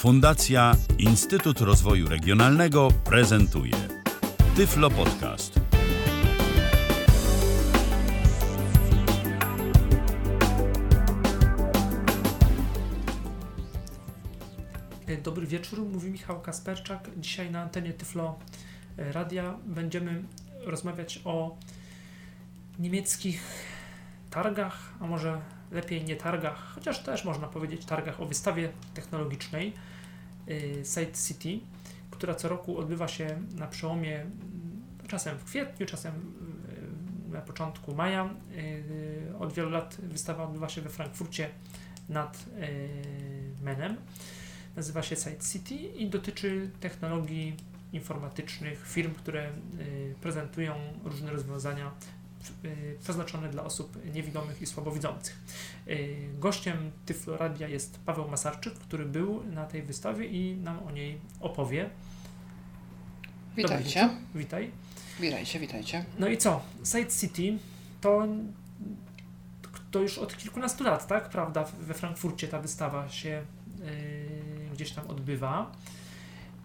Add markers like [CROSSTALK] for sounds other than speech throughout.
Fundacja Instytut Rozwoju Regionalnego prezentuje Tyflo Podcast. Dobry wieczór, mówi Michał Kasperczak. Dzisiaj na antenie Tyflo Radia będziemy rozmawiać o niemieckich targach, a może lepiej nie targach, chociaż też można powiedzieć targach o wystawie technologicznej y, Site City, która co roku odbywa się na przełomie mm, czasem w kwietniu, czasem y, na początku maja. Y, od wielu lat wystawa odbywa się we Frankfurcie nad Menem. Nazywa się Site City i dotyczy technologii informatycznych, firm, które prezentują różne rozwiązania Y, przeznaczone dla osób niewidomych i słabowidzących. Y, gościem Tyfloradia jest Paweł Masarczyk, który był na tej wystawie i nam o niej opowie. Witajcie. Witaj. Witajcie, witajcie. No i co? Side City to, to już od kilkunastu lat, tak? Prawda? We Frankfurcie ta wystawa się yy, gdzieś tam odbywa.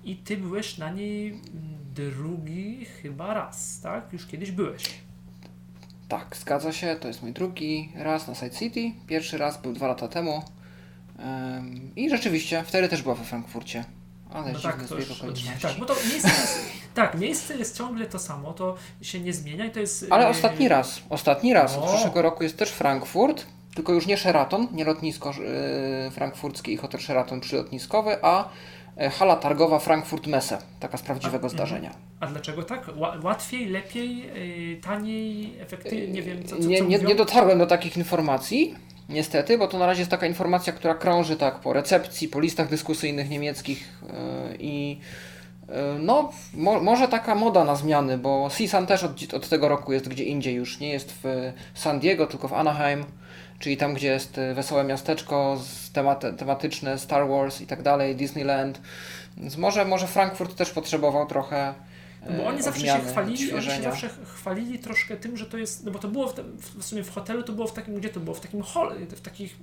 I ty byłeś na niej drugi chyba raz, tak? Już kiedyś byłeś. Tak, zgadza się. To jest mój drugi raz na Side City. Pierwszy raz był dwa lata temu. I rzeczywiście, wtedy też była we Frankfurcie. Ale no tak, to już, tak, bo to miejsce jest, tak, miejsce jest ciągle to samo, to się nie zmienia i to jest... Ale ostatni raz, ostatni raz. Od przyszłego roku jest też Frankfurt, tylko już nie Sheraton, nie lotnisko yy, frankfurckie i hotel Sheraton przylotniskowy, a E, hala targowa Frankfurt Messe, taka z prawdziwego a, zdarzenia. A dlaczego tak? Łatwiej, lepiej, yy, taniej, efektywniej, nie wiem co, co, nie, nie, nie dotarłem do takich informacji, niestety, bo to na razie jest taka informacja, która krąży tak po recepcji, po listach dyskusyjnych niemieckich yy, i no, mo, może taka moda na zmiany, bo CSUN też od, od tego roku jest gdzie indziej już, nie jest w San Diego, tylko w Anaheim czyli tam, gdzie jest e, wesołe miasteczko tematyczne, Star Wars i tak dalej, Disneyland. Więc może, może Frankfurt też potrzebował trochę. No bo oni zawsze się chwalili, oni się zawsze chwalili troszkę tym, że to jest, no bo to było w, w sumie w hotelu, to było w takim, gdzie to było? W takim hall, w takich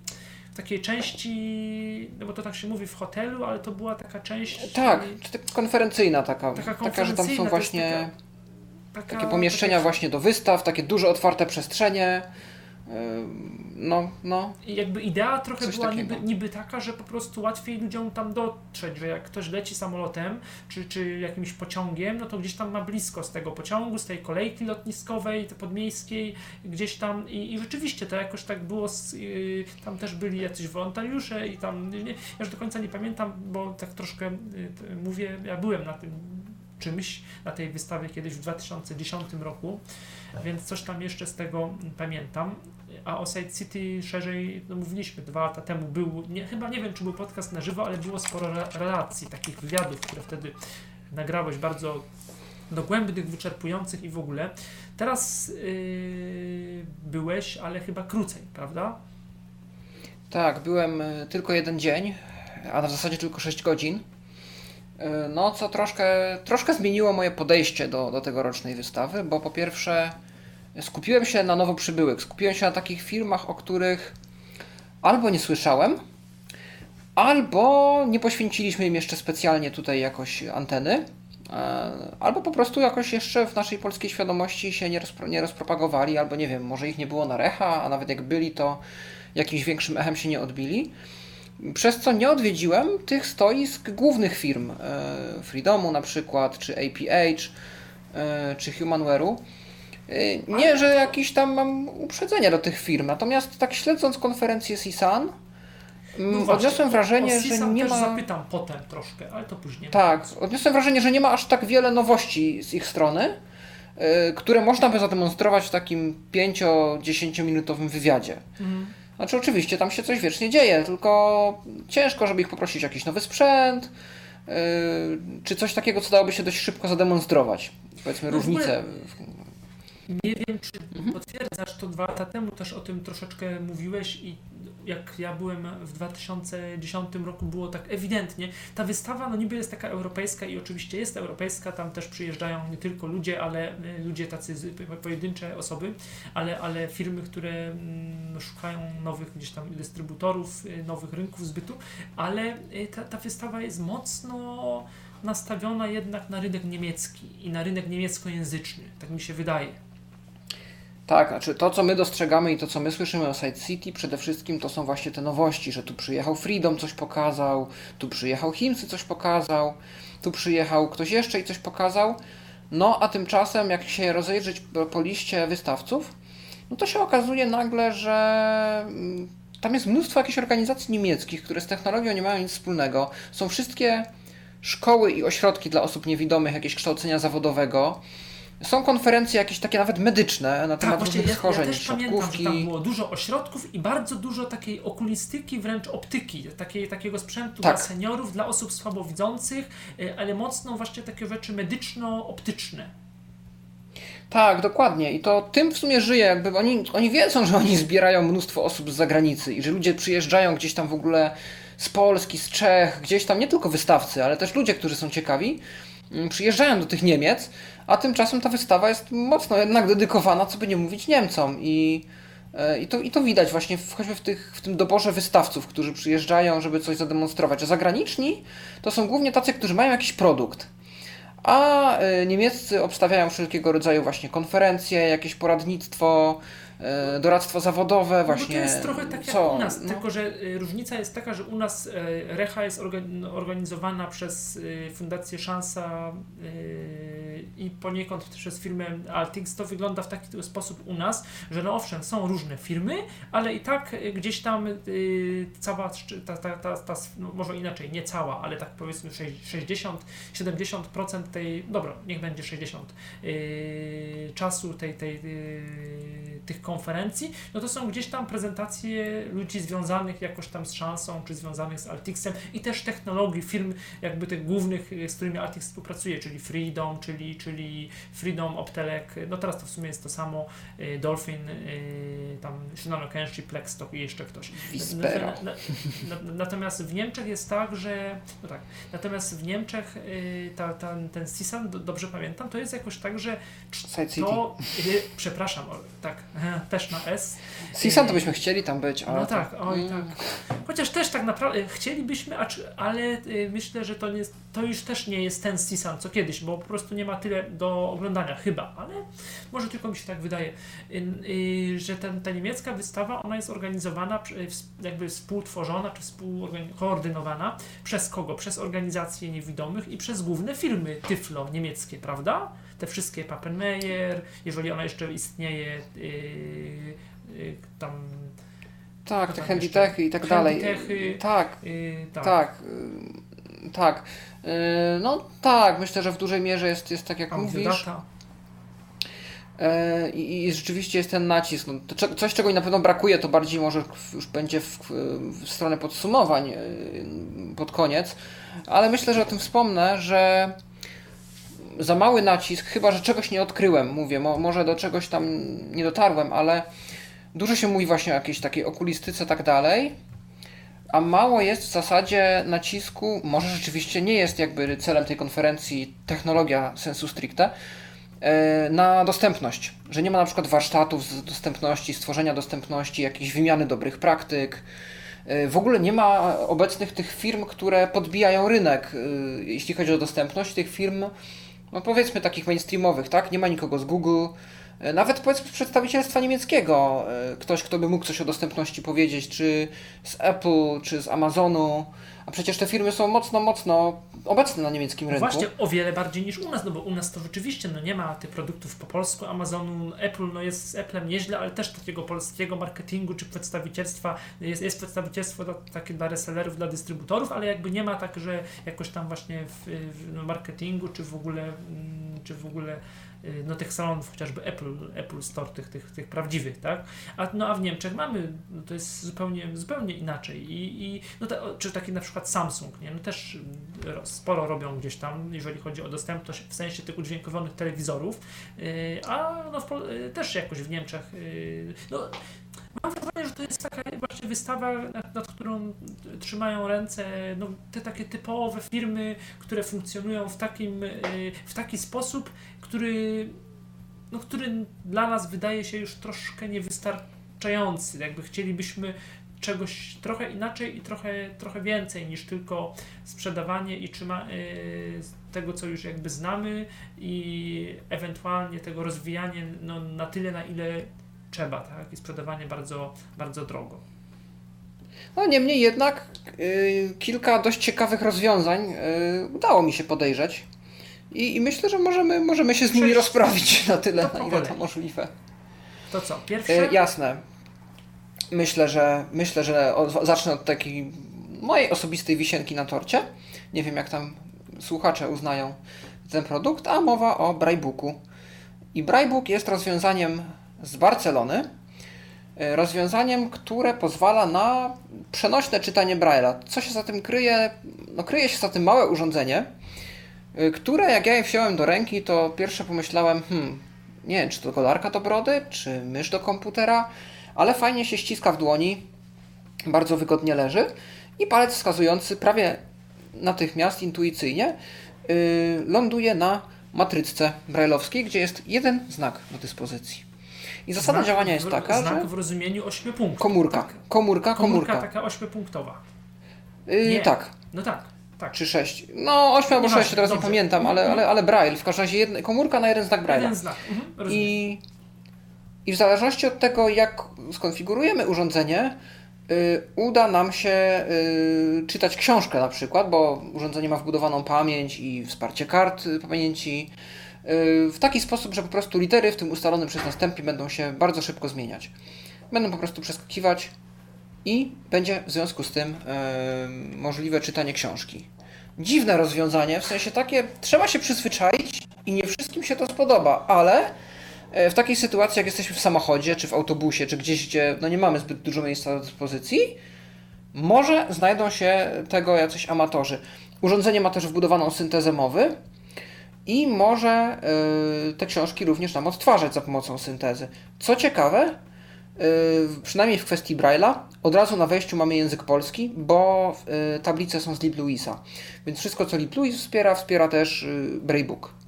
w takiej części, no bo to tak się mówi w hotelu, ale to była taka część... Tak, konferencyjna taka, taka, taka że tam są właśnie taka, takie pomieszczenia taka... właśnie do wystaw, takie duże otwarte przestrzenie, no, no. I jakby idea trochę Coś była niby, niby, taka, że po prostu łatwiej ludziom tam dotrzeć, że jak ktoś leci samolotem czy, czy jakimś pociągiem, no to gdzieś tam ma blisko z tego pociągu, z tej kolejki lotniskowej, podmiejskiej, gdzieś tam i, i rzeczywiście to jakoś tak było, z, yy, tam też byli jacyś wolontariusze i tam, nie, ja już do końca nie pamiętam, bo tak troszkę yy, mówię, ja byłem na tym czymś, na tej wystawie kiedyś w 2010 roku, więc coś tam jeszcze z tego pamiętam. A o Side City szerzej no mówiliśmy dwa lata temu. Był, nie, chyba nie wiem, czy był podcast na żywo, ale było sporo relacji, takich wywiadów, które wtedy nagrałeś bardzo dogłębnych, wyczerpujących i w ogóle. Teraz yy, byłeś, ale chyba krócej, prawda? Tak, byłem y, tylko jeden dzień, a w zasadzie tylko 6 godzin. Y, no, co troszkę, troszkę zmieniło moje podejście do, do tegorocznej wystawy, bo po pierwsze skupiłem się na nowo przybyłych, skupiłem się na takich firmach, o których albo nie słyszałem, albo nie poświęciliśmy im jeszcze specjalnie tutaj jakoś anteny, e, albo po prostu jakoś jeszcze w naszej polskiej świadomości się nie, rozpro, nie rozpropagowali, albo nie wiem, może ich nie było na recha, a nawet jak byli, to jakimś większym echem się nie odbili. Przez co nie odwiedziłem tych stoisk głównych firm, e, Freedomu na przykład, czy APH, e, czy Humanware'u. Y, nie, że jakieś tam mam uprzedzenia do tych firm, natomiast tak śledząc konferencję CSUN, mm, no odniosłem wrażenie, że nie ma. zapytam potem troszkę, ale to później. Tak, odniosłem wrażenie, że nie ma aż tak wiele nowości z ich strony, yy, które można by zademonstrować w takim 5-10 minutowym wywiadzie. Mhm. Znaczy, oczywiście tam się coś wiecznie dzieje, tylko ciężko, żeby ich poprosić o jakiś nowy sprzęt, yy, czy coś takiego, co dałoby się dość szybko zademonstrować. Powiedzmy, no różnice. Nie wiem, czy mhm. potwierdzasz to dwa lata temu też o tym troszeczkę mówiłeś i jak ja byłem w 2010 roku, było tak ewidentnie. Ta wystawa no niby jest taka europejska i oczywiście jest europejska, tam też przyjeżdżają nie tylko ludzie, ale y, ludzie tacy pojedyncze osoby, ale, ale firmy, które mm, szukają nowych gdzieś tam dystrybutorów, y, nowych rynków zbytu, ale y, ta, ta wystawa jest mocno nastawiona jednak na rynek niemiecki i na rynek niemieckojęzyczny, tak mi się wydaje. Tak, znaczy to, co my dostrzegamy i to, co my słyszymy o Side City, przede wszystkim to są właśnie te nowości, że tu przyjechał Freedom, coś pokazał, tu przyjechał Himsy, coś pokazał, tu przyjechał ktoś jeszcze i coś pokazał. No, a tymczasem, jak się rozejrzeć po liście wystawców, no to się okazuje nagle, że mm, tam jest mnóstwo jakichś organizacji niemieckich, które z technologią nie mają nic wspólnego. Są wszystkie szkoły i ośrodki dla osób niewidomych, jakieś kształcenia zawodowego. Są konferencje jakieś takie nawet medyczne na temat tak, różnych ja, schorzeń, ja też pamiętam, że tam było dużo ośrodków i bardzo dużo takiej okulistyki, wręcz optyki, takiej, takiego sprzętu tak. dla seniorów, dla osób słabowidzących, y, ale mocno właśnie takie rzeczy medyczno-optyczne. Tak, dokładnie. I to tym w sumie żyje. Jakby oni, oni wiedzą, że oni zbierają mnóstwo osób z zagranicy i że ludzie przyjeżdżają gdzieś tam w ogóle z Polski, z Czech, gdzieś tam nie tylko wystawcy, ale też ludzie, którzy są ciekawi, mm, przyjeżdżają do tych Niemiec, a tymczasem ta wystawa jest mocno jednak dedykowana, co by nie mówić, Niemcom. I, e, i, to, i to widać właśnie w, choćby w, tych, w tym doborze wystawców, którzy przyjeżdżają, żeby coś zademonstrować. A zagraniczni to są głównie tacy, którzy mają jakiś produkt. A e, niemieccy obstawiają wszelkiego rodzaju właśnie konferencje, jakieś poradnictwo, doradztwo zawodowe, właśnie. No to jest trochę tak jak co? u nas, no. tylko że y, różnica jest taka, że u nas y, Recha jest organizowana przez Fundację Szansa i poniekąd przez firmę Altix. To wygląda w taki sposób u nas, że no owszem, są różne firmy, ale i tak gdzieś tam cała, ta, ta, ta, ta no może inaczej, nie cała, ale tak powiedzmy 60-70% tej, dobra, niech będzie 60 czasu tej, tej, tych konferencji konferencji, no to są gdzieś tam prezentacje ludzi związanych jakoś tam z szansą, czy związanych z Altixem i też technologii firm jakby tych głównych, z którymi Altix współpracuje, czyli Freedom, czyli, czyli Freedom, Optelek, no teraz to w sumie jest to samo, y, Dolphin, y, tam Shinano Kenshi, Plexstock i jeszcze ktoś. Natomiast w Niemczech jest tak, że, no tak, natomiast w Niemczech ta, ta, ten CISAN, dobrze pamiętam, to jest jakoś tak, że to, przepraszam, tak, też na S. Sisan to byśmy chcieli tam być, ale... No tak, oj mm. tak. Chociaż też tak naprawdę chcielibyśmy, ale y, myślę, że to, nie, to już też nie jest ten Sisan co kiedyś, bo po prostu nie ma tyle do oglądania chyba, ale może tylko mi się tak wydaje, y, y, że ten, ta niemiecka wystawa, ona jest organizowana, jakby współtworzona, czy współkoordynowana przez kogo? Przez organizacje niewidomych i przez główne firmy Tyflo niemieckie, prawda? Te wszystkie Pappenmeyer, jeżeli ona jeszcze istnieje, yy, yy, tam tak, te handitechy i tak dalej. Tak, yy, tak, tak, yy, tak. Yy, no tak, myślę, że w dużej mierze jest, jest tak jak mówisz. Yy, I, I, rzeczywiście jest ten nacisk. No, to, coś, czego mi na pewno brakuje, to bardziej może już będzie w, w stronę podsumowań yy, pod koniec, ale myślę, że o tym wspomnę, że za mały nacisk, chyba że czegoś nie odkryłem, mówię, mo, może do czegoś tam nie dotarłem, ale dużo się mówi właśnie o jakiejś takiej okulistyce tak dalej, a mało jest w zasadzie nacisku, może rzeczywiście nie jest jakby celem tej konferencji technologia sensu stricte, e, na dostępność, że nie ma na przykład warsztatów z dostępności, stworzenia dostępności, jakiejś wymiany dobrych praktyk, e, w ogóle nie ma obecnych tych firm, które podbijają rynek, e, jeśli chodzi o dostępność tych firm no powiedzmy takich mainstreamowych, tak? Nie ma nikogo z Google, nawet powiedzmy z przedstawicielstwa niemieckiego, e, ktoś, kto by mógł coś o dostępności powiedzieć, czy z Apple, czy z Amazonu, a przecież te firmy są mocno, mocno obecne na niemieckim rynku. Właśnie o wiele bardziej niż u nas, no bo u nas to rzeczywiście no nie ma tych produktów po polsku, Amazonu, Apple no jest z Applem nieźle, ale też takiego polskiego marketingu czy przedstawicielstwa, jest, jest przedstawicielstwo do, takie dla resellerów, dla dystrybutorów, ale jakby nie ma tak, że jakoś tam właśnie w, w no marketingu czy w ogóle, mm, czy w ogóle no, tych salonów chociażby Apple, Apple Store, tych, tych, tych prawdziwych, tak? A, no, a w Niemczech mamy, no, to jest zupełnie, zupełnie inaczej. I, i no, te, czy taki na przykład Samsung, nie? No, też y, sporo robią gdzieś tam, jeżeli chodzi o dostępność w sensie tych udźwiękowionych telewizorów, yy, a no, w, też jakoś w Niemczech, no, mam wrażenie, że to jest taka właśnie wystawa, nad, nad którą trzymają ręce no, te takie typowe firmy, które funkcjonują w, takim, y, w taki sposób, który, no, który dla nas wydaje się już troszkę niewystarczający. Jakby chcielibyśmy czegoś trochę inaczej i trochę, trochę więcej niż tylko sprzedawanie i trzyma, y, tego, co już jakby znamy i ewentualnie tego rozwijanie no, na tyle, na ile trzeba, tak? I sprzedawanie bardzo, bardzo drogo. No niemniej jednak y, kilka dość ciekawych rozwiązań y, udało mi się podejrzeć. I, I, myślę, że możemy, możemy się z nimi rozprawić na tyle, na ile to możliwe. To co, pierwsze? Y, jasne. Myślę, że myślę, że od, zacznę od takiej mojej osobistej wisienki na torcie. Nie wiem, jak tam słuchacze uznają ten produkt, a mowa o Brairbooku. I Braillebook jest rozwiązaniem z Barcelony, e, rozwiązaniem, które pozwala na przenośne czytanie Braille'a. Co się za tym kryje? No kryje się za tym małe urządzenie, e, które jak ja je wziąłem do ręki, to pierwsze pomyślałem, hmm, nie wiem, czy to golarka do brody, czy mysz do komputera, ale fajnie się ściska w dłoni, bardzo wygodnie leży i palec wskazujący prawie natychmiast, intuicyjnie yy, ląduje na matrycce brajlowskiej, gdzie jest jeden znak do dyspozycji. I zasada znak, działania jest taka, znak że... w rozumieniu 8 punktów. Komórka, tak? komórka, komórka. Komórka taka 8-punktowa. Yy, tak. No tak. Tak. Czy 6. No 8 albo 6, teraz dobrze. nie pamiętam, ale, ale, ale braille. W każdym razie jedna, komórka na jeden znak braille. Jeden znak. Mhm, I, I w zależności od tego, jak skonfigurujemy urządzenie, Y, uda nam się y, czytać książkę na przykład, bo urządzenie ma wbudowaną pamięć i wsparcie kart pamięci y, w taki sposób, że po prostu litery w tym ustalonym przez następie będą się bardzo szybko zmieniać. Będą po prostu przeskakiwać i będzie w związku z tym możliwe czytanie książki. Dziwne rozwiązanie, w sensie takie, trzeba się przyzwyczaić i nie wszystkim się to spodoba, ale E, w takiej sytuacji, jak jesteśmy w samochodzie, czy w autobusie, czy gdzieś, gdzie no nie mamy zbyt dużo miejsca do dyspozycji, może znajdą się tego jacyś amatorzy. Urządzenie ma też wbudowaną syntezę mowy i może yy, te książki również nam odtwarzać za pomocą syntezy. Co ciekawe, yy, przynajmniej w kwestii Braille'a, od razu na wejściu mamy język polski, bo yy, tablice są z Lib Louisa. Więc wszystko, co Lib Louis wspiera, wspiera też Braillebook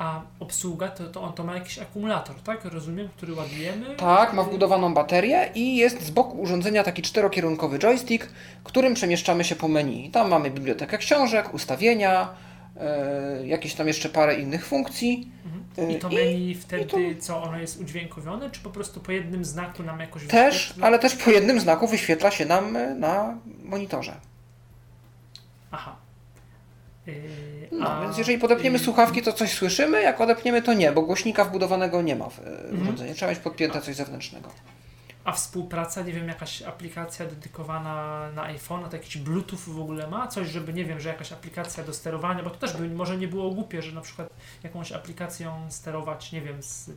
a obsługa to, to on to ma jakiś akumulator, tak? Rozumiem, który ładujemy. Tak, ma wbudowaną baterię i jest z boku urządzenia taki czterokierunkowy joystick, którym przemieszczamy się po menu. Tam mamy bibliotekę książek, ustawienia, jakieś tam jeszcze parę innych funkcji. Mhm. I to menu I, wtedy, to... co ono jest udźwiękowione, czy po prostu po jednym znaku nam jakoś Też, wyświetla? ale też po jednym znaku wyświetla się nam na monitorze. Aha. Yy, no, a, więc jeżeli podepniemy yy, słuchawki, to coś słyszymy, jak odepniemy, to nie, bo głośnika wbudowanego nie ma w mhm. urządzeniu. Trzeba mieć podpięte coś zewnętrznego. A współpraca, nie wiem, jakaś aplikacja dedykowana na iPhone, to jakiś Bluetooth w ogóle ma? Coś, żeby, nie wiem, że jakaś aplikacja do sterowania, bo to też by może nie było głupie, że na przykład jakąś aplikacją sterować, nie wiem, z y,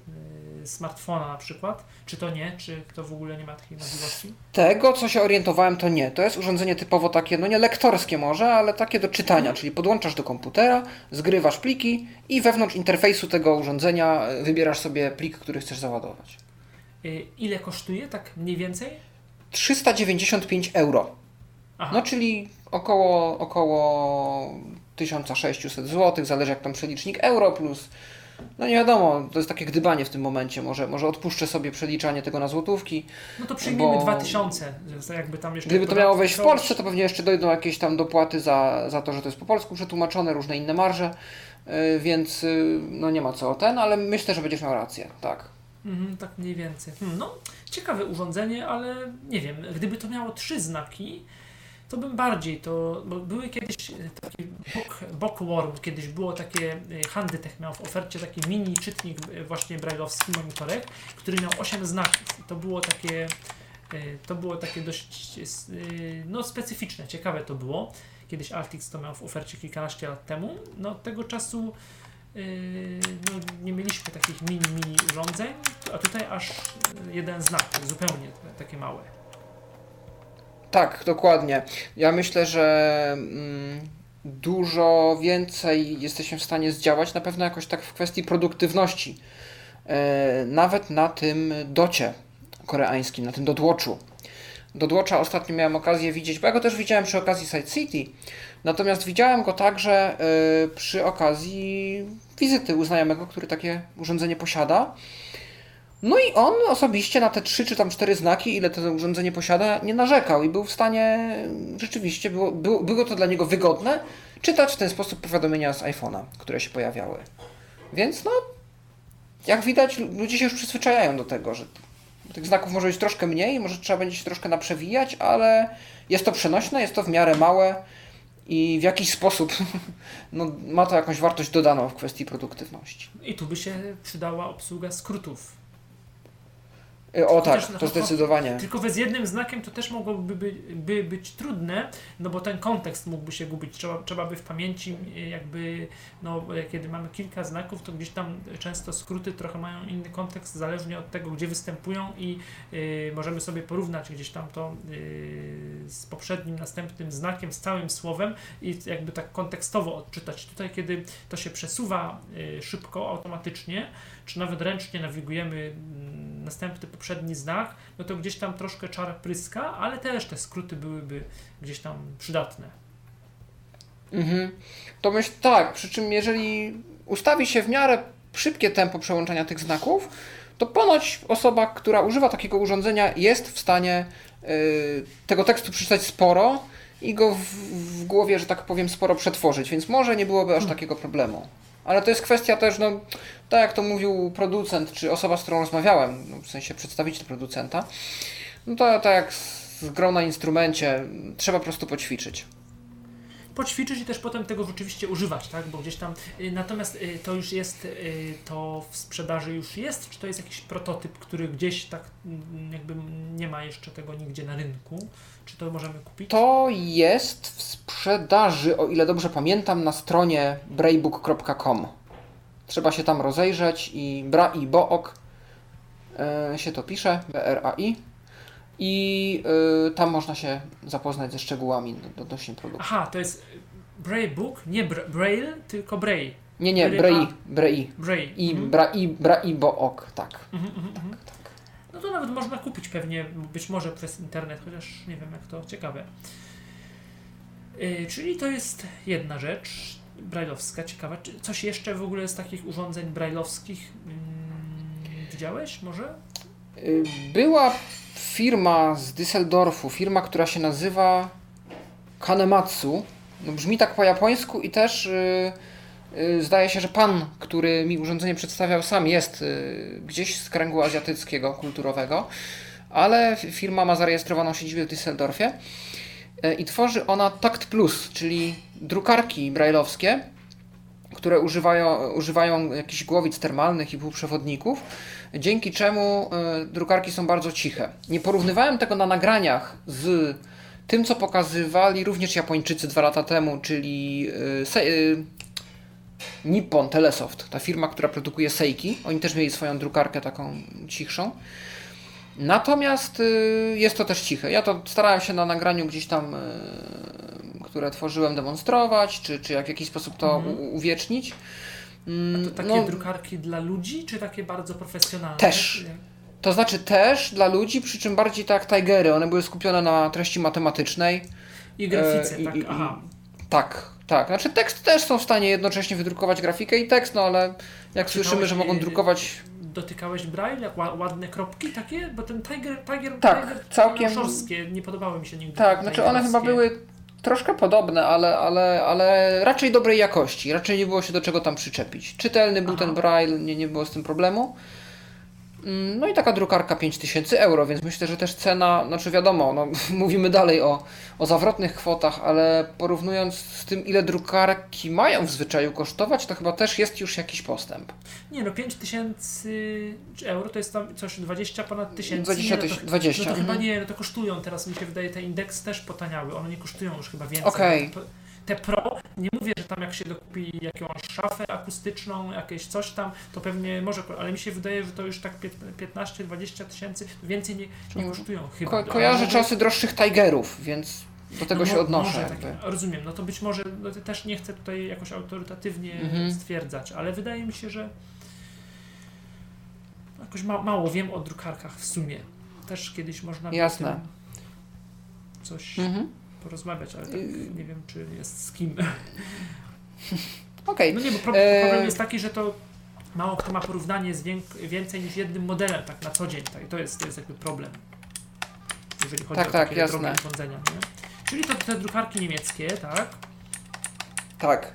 smartfona na przykład. Czy to nie? Czy to w ogóle nie ma takiej możliwości? Tego, co się orientowałem, to nie. To jest urządzenie typowo takie, no nie lektorskie może, ale takie do czytania, mhm. czyli podłączasz do komputera, zgrywasz pliki i wewnątrz interfejsu tego urządzenia y, wybierasz sobie plik, który chcesz załadować. Y, ile kosztuje, tak mniej więcej? 395 euro. Aha. No czyli około, około 1600 zł, zależy jak tam przelicznik euro plus. No nie wiadomo, to jest takie gdybanie w tym momencie. Może, może odpuszczę sobie przeliczanie tego na złotówki. No to przyjmijmy bo... 2000, jakby tam jeszcze. Gdyby to miało wejść w Polsce, to pewnie jeszcze dojdą jakieś tam dopłaty za, za to, że to jest po polsku przetłumaczone, różne inne marże, yy, więc yy, no nie ma co o ten, ale myślę, że będziesz miał rację, tak. Mhm, tak mniej więcej. Hmm, no, ciekawe urządzenie, ale nie wiem, gdyby to miało trzy znaki, to bym bardziej to, bo były kiedyś e, taki book, bookworm, kiedyś było takie, e, Handytech miał w ofercie taki mini czytnik e, właśnie brajlowski, monitorek, który miał 8 znaków. To było takie, to było takie dość no, specyficzne, ciekawe to było. Kiedyś Altix to miał w ofercie kilkanaście lat temu. No, tego czasu no, nie mieliśmy takich mini, mini urządzeń, a tutaj aż jeden znak, zupełnie takie małe. Tak, dokładnie. Ja myślę, że mm, dużo więcej jesteśmy w stanie zdziałać, na pewno jakoś tak w kwestii produktywności. Yy, nawet na tym docie koreańskim, na tym dotłoczu. Dodłocza ostatnio miałem okazję widzieć, bo ja go też widziałem przy okazji Side City, natomiast widziałem go także y, przy okazji wizyty u znajomego, który takie urządzenie posiada. No i on osobiście na te trzy czy tam cztery znaki, ile to urządzenie posiada, nie narzekał i był w stanie, rzeczywiście było, było, było to dla niego wygodne, czytać w ten sposób powiadomienia z iPhone'a, które się pojawiały. Więc no, jak widać, ludzie się już przyzwyczajają do tego, że tych znaków może być troszkę mniej, może trzeba będzie się troszkę naprzewijać, ale jest to przenośne, jest to w miarę małe i w jakiś sposób [LAUGHS] no, ma to jakąś wartość dodaną w kwestii produktywności. I tu by się przydała obsługa skrótów o tak, to zdecydowanie. Tylko z jednym znakiem to też mogłoby by, by być trudne, no bo ten kontekst mógłby się gubić. Trzeba, trzeba by w pamięci y, jakby, no kiedy mamy kilka znaków, to gdzieś tam często skróty trochę mają inny kontekst, zależnie od tego, gdzie występują i y, możemy sobie porównać gdzieś tam to y, z poprzednim, następnym znakiem, z całym słowem i jakby tak kontekstowo odczytać. Tutaj, kiedy to się przesuwa y, szybko, automatycznie, czy nawet ręcznie nawigujemy mm, następny, poprzedni znak, no to gdzieś tam troszkę czar pryska, ale też te skróty byłyby gdzieś tam przydatne. Mhm. To myślę tak, przy czym jeżeli ustawi się w miarę szybkie tempo przełączania tych znaków, to ponoć osoba, która używa takiego urządzenia jest w stanie y, tego tekstu przeczytać sporo i go w, w, głowie, że tak powiem, sporo przetworzyć, więc może nie byłoby aż hmm. takiego problemu. Ale to jest kwestia też, no, tak jak to mówił producent, czy osoba, z którą rozmawiałem, no, w sensie przedstawiciel producenta, no to tak jak z grą na instrumencie, trzeba po prostu poćwiczyć poćwiczyć i też potem tego rzeczywiście używać, tak? Bo gdzieś tam. Y, natomiast y, to już jest, y, to w sprzedaży już jest, czy to jest jakiś prototyp, który gdzieś tak mm, jakby nie ma jeszcze tego nigdzie na rynku? Czy to możemy kupić? To jest w sprzedaży, o ile dobrze pamiętam, na stronie braybook.com. Trzeba się tam rozejrzeć i bra i book yy, się to pisze, B-R-A-I i y, tam można się zapoznać ze szczegółami odnośnie produktu. Aha, to jest Braille Book, nie Bra Braille, tylko Braille. Nie, nie, Braille, Braille. Braille. I mhm. bra, i, bra, i bo ok, tak. Mhm, mhm, tak, tak. No to nawet można kupić pewnie, być może przez internet, chociaż nie wiem jak to ciekawe. Yy, czyli to jest jedna rzecz brajlowska, ciekawa. Czy coś jeszcze w ogóle z takich urządzeń brajlowskich yy, widziałeś może? Y, była firma z Düsseldorfu, firma, która się nazywa Kanematsu. No, brzmi tak po japońsku i też yy, yy, zdaje się, że pan, który mi urządzenie przedstawiał, sam jest yy, gdzieś z kręgu azjatyckiego, kulturowego, ale firma ma zarejestrowaną siedzibę w Düsseldorfie y, i tworzy ona Takt Plus, czyli drukarki brajlowskie, które używają, używają jakichś głowic termalnych i półprzewodników dzięki czemu e, drukarki są bardzo ciche. Nie porównywałem tego na nagraniach z tym, co pokazywali również Japończycy dwa lata temu, czyli e, e, Nippon Telesoft, ta firma, która produkuje Seiki. Oni też mieli swoją drukarkę taką cichszą. Natomiast jest to też ciche. Ja to starałem się na nagraniu gdzieś tam, które tworzyłem, demonstrować, czy, czy jak w jakiś sposób to mhm. uwiecznić. To takie no, drukarki dla ludzi, czy takie bardzo profesjonalne? Też. To znaczy też dla ludzi, przy czym bardziej tak Tigery. One były skupione na treści matematycznej. I grafice, e, tak? I, Aha. tak, tak. Znaczy tekst też są w stanie jednocześnie wydrukować grafikę i tekst, no ale jak słyszymy, że mogą drukować... Dotykałeś braille, ładne kropki takie? Bo ten Tiger, Tiger, tak, Tiger całkiem... nie podobały mi się nigdy. Tak, znaczy one chyba były troszkę podobne, ale, ale, ale raczej dobrej jakości. Raczej nie było się do czego tam przyczepić. Czytelny był Aha. ten braille, nie, nie było z tym problemu. Mm, no i taka drukarka 5000 euro, więc myślę, że też cena, znaczy wiadomo, no, [LAUGHS] mówimy dalej o, o zawrotnych kwotach, ale porównując z tym, ile drukarki mają w zwyczaju kosztować, to chyba też jest już jakiś postęp. Nie no, 5000 euro to jest tam coś 20 ponad tysięcy. 20, nie, no to, 20. No to chyba nie, no to kosztują teraz, mi się wydaje, te indeks też potaniały, one nie kosztują już chyba więcej. Okej. Okay te Pro, nie mówię, że tam jak się dokupi jakąś szafę akustyczną, jakieś coś tam, to pewnie może, ale mi się wydaje, że to już tak 15-20 tysięcy, więcej nie, nie kosztują chyba. Ko kojarzę czasy droższych Tigerów, więc do tego no, się odnoszę. Tak, rozumiem, no to być może, no to też nie chcę tutaj jakoś autorytatywnie mhm. stwierdzać, ale wydaje mi się, że jakoś ma mało wiem o drukarkach w sumie. Też kiedyś można Jasne. coś mhm. Porozmawiać, ale tak nie wiem, czy jest z kim. [LAUGHS] Okej. Okay. No nie, bo problem, e, problem jest taki, że to mało kto ma porównanie z więcej niż jednym modelem tak na co dzień. Tak? To, jest, to jest jakby problem. Jeżeli chodzi tak, o tak, takie jasne. drogie urządzenia. Nie? Czyli to te drukarki niemieckie, tak? Tak.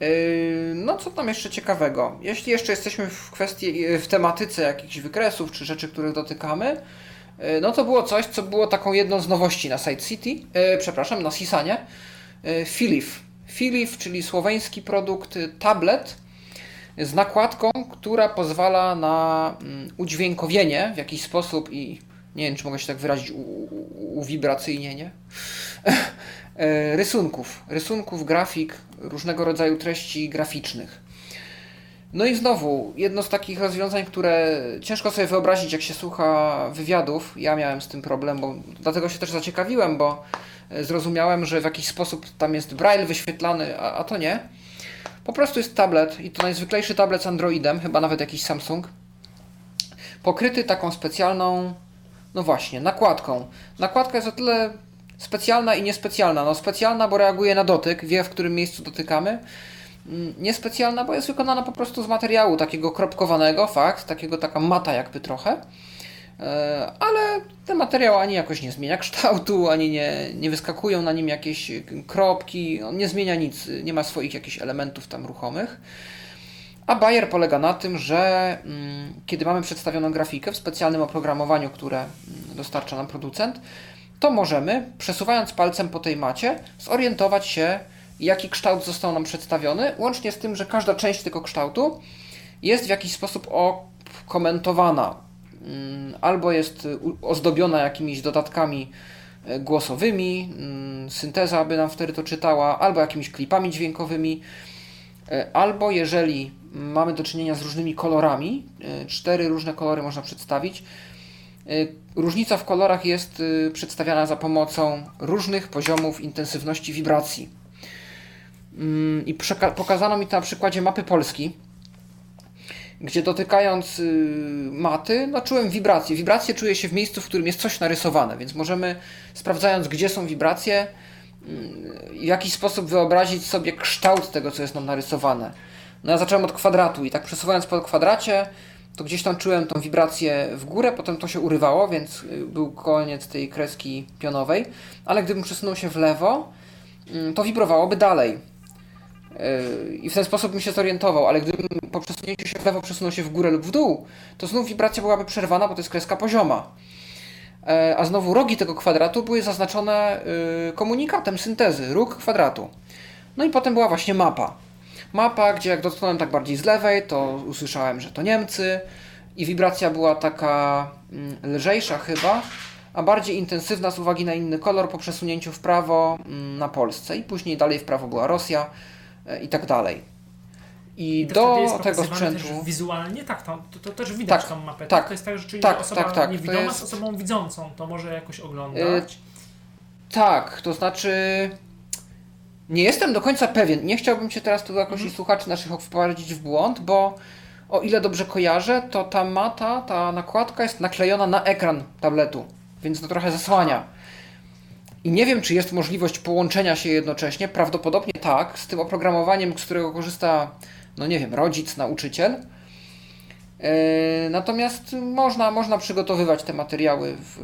Yy, no co tam jeszcze ciekawego? Jeśli jeszcze jesteśmy w kwestii, w tematyce jakichś wykresów czy rzeczy, których dotykamy, no to było coś, co było taką jedną z nowości na Site City, przepraszam, na Sisanie, Filif. Filif, czyli słoweński produkt tablet z nakładką, która pozwala na mm, udźwiękowienie w jakiś sposób i nie wiem, czy mogę się tak wyrazić, uwibracyjnienie E, rysunków, rysunków, grafik, różnego rodzaju treści graficznych. No i znowu, jedno z takich rozwiązań, które ciężko sobie wyobrazić, jak się słucha wywiadów. Ja miałem z tym problem, bo dlatego się też zaciekawiłem, bo e, zrozumiałem, że w jakiś sposób tam jest braille wyświetlany, a, a to nie. Po prostu jest tablet i to najzwyklejszy tablet z Androidem, chyba nawet jakiś Samsung, pokryty taką specjalną, no właśnie, nakładką. Nakładka jest o tyle Specjalna i niespecjalna. No specjalna, bo reaguje na dotyk, wie w którym miejscu dotykamy. Mm, niespecjalna, bo jest wykonana po prostu z materiału takiego kropkowanego, fakt, takiego taka mata jakby trochę. E, ale ten materiał ani jakoś nie zmienia kształtu, ani nie, nie wyskakują na nim jakieś kropki, on nie zmienia nic, nie ma swoich jakichś elementów tam ruchomych. A Bayer polega na tym, że mm, kiedy mamy przedstawioną grafikę w specjalnym oprogramowaniu, które mm, dostarcza nam producent, to możemy, przesuwając palcem po tej macie, zorientować się, jaki kształt został nam przedstawiony, łącznie z tym, że każda część tego kształtu jest w jakiś sposób komentowana, mm, albo jest ozdobiona jakimiś dodatkami e, głosowymi, mm, synteza by nam wtedy to czytała, albo jakimiś klipami dźwiękowymi, e, albo jeżeli mamy do czynienia z różnymi kolorami, cztery różne kolory można przedstawić, Y, różnica w kolorach jest y, przedstawiana za pomocą różnych poziomów intensywności wibracji. Mm, I pokazano mi to na przykładzie mapy Polski, gdzie dotykając y, maty, no czułem wibracje. Wibracje czuję się w miejscu, w którym jest coś narysowane, więc możemy, sprawdzając, gdzie są wibracje, w jakiś sposób wyobrazić sobie kształt tego, co jest nam narysowane. No ja zacząłem od kwadratu i tak przesuwając po kwadracie, to gdzieś tam czułem tą wibrację w górę, potem to się urywało, więc y, był koniec tej kreski pionowej, ale gdybym przesunął się w lewo, mm, to wibrowałoby dalej. Y, I w ten sposób bym się zorientował, ale gdybym po przesunięciu się w lewo przesunął się w górę lub w dół, to znów wibracja byłaby przerwana, bo to jest kreska pozioma. E, a znowu rogi tego kwadratu były zaznaczone y, komunikatem syntezy, róg kwadratu. No i potem była właśnie mapa mapa, gdzie jak dotknąłem tak bardziej z lewej, to usłyszałem, że to Niemcy i wibracja była taka mm, lżejsza chyba, a bardziej intensywna z uwagi na inny kolor po przesunięciu w prawo mm, na Polsce i później dalej w prawo była Rosja i tak dalej. I, I do tego sprzętu. wizualnie tak, to, to, to, też widać tak, tą mapę. Tak, tak, to jest tak, że czyli tak, osoba tak, tak, niewidoma jest... z osobą widzącą to może jakoś oglądać. Yy, tak, to znaczy nie jestem do końca pewien. Nie chciałbym Cię teraz tu jakoś mhm. słuchaczy naszych wprowadzić w błąd, bo o ile dobrze kojarzę, to ta mata, ta nakładka jest naklejona na ekran tabletu, więc to trochę zasłania. I nie wiem, czy jest możliwość połączenia się jednocześnie. Prawdopodobnie tak, z tym oprogramowaniem, z którego korzysta, no nie wiem, rodzic, nauczyciel. Yy, natomiast można, można przygotowywać te materiały w,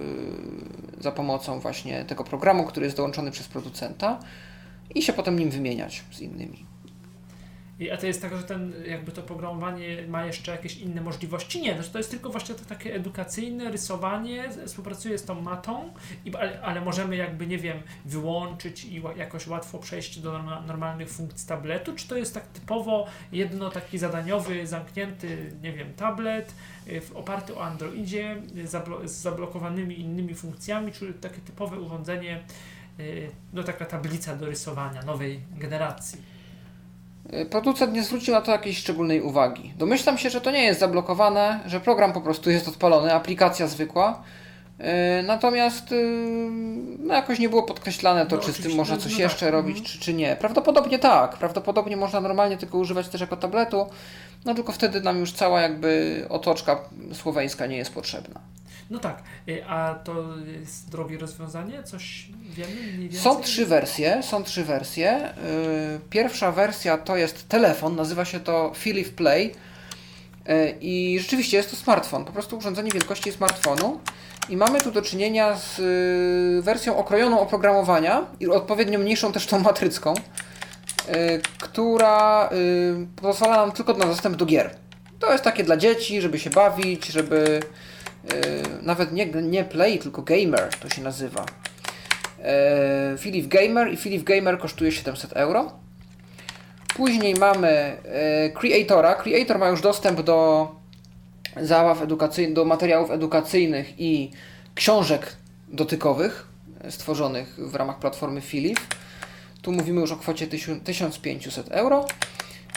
za pomocą właśnie tego programu, który jest dołączony przez producenta i się potem nim wymieniać z innymi. I, a to jest tak, że ten, jakby to programowanie ma jeszcze jakieś inne możliwości? Nie, no, to jest tylko właśnie to takie edukacyjne rysowanie, współpracuje z tą matą, i, ale, ale możemy jakby, nie wiem, wyłączyć i jakoś łatwo przejść do normalnych funkcji tabletu, czy to jest tak typowo jedno taki zadaniowy, zamknięty, nie wiem, tablet, y, oparty o Androidzie, zablo z zablokowanymi innymi funkcjami, czy takie typowe urządzenie Y, no taka tablica do rysowania nowej generacji. Y, producent nie zwrócił na to jakiejś szczególnej uwagi. Domyślam się, że to nie jest zablokowane, że program po prostu jest odpalony, aplikacja zwykła. Y, natomiast no jakoś nie było podkreślane to, no, czy z tym można no, coś no, jeszcze tak. robić, czy, czy nie. Prawdopodobnie tak. Prawdopodobnie można normalnie tylko używać też jako tabletu, no tylko wtedy nam już cała jakby otoczka słoweńska nie jest potrzebna. No tak, y, a to jest drogie rozwiązanie? Coś wiemy? Są trzy wersje, są trzy wersje. Yy, Pierwsza wersja to jest telefon, nazywa się to Philips Play Yy, i rzeczywiście jest to smartfon, po prostu urządzenie wielkości smartfonu i mamy tu do czynienia z wersją okrojoną oprogramowania i odpowiednio mniejszą też tą matrycką, która pozwala nam tylko na dostęp do gier. To jest takie dla dzieci, żeby się bawić, żeby nawet nie, nie play, tylko gamer to się nazywa. E, Philips Gamer i Philips Gamer kosztuje 700 euro. Później mamy e, Creatora. Creator ma już dostęp do zabaw edukacyjnych, do materiałów edukacyjnych i książek dotykowych e, stworzonych w ramach platformy Philips. Tu mówimy już o kwocie 1500 euro.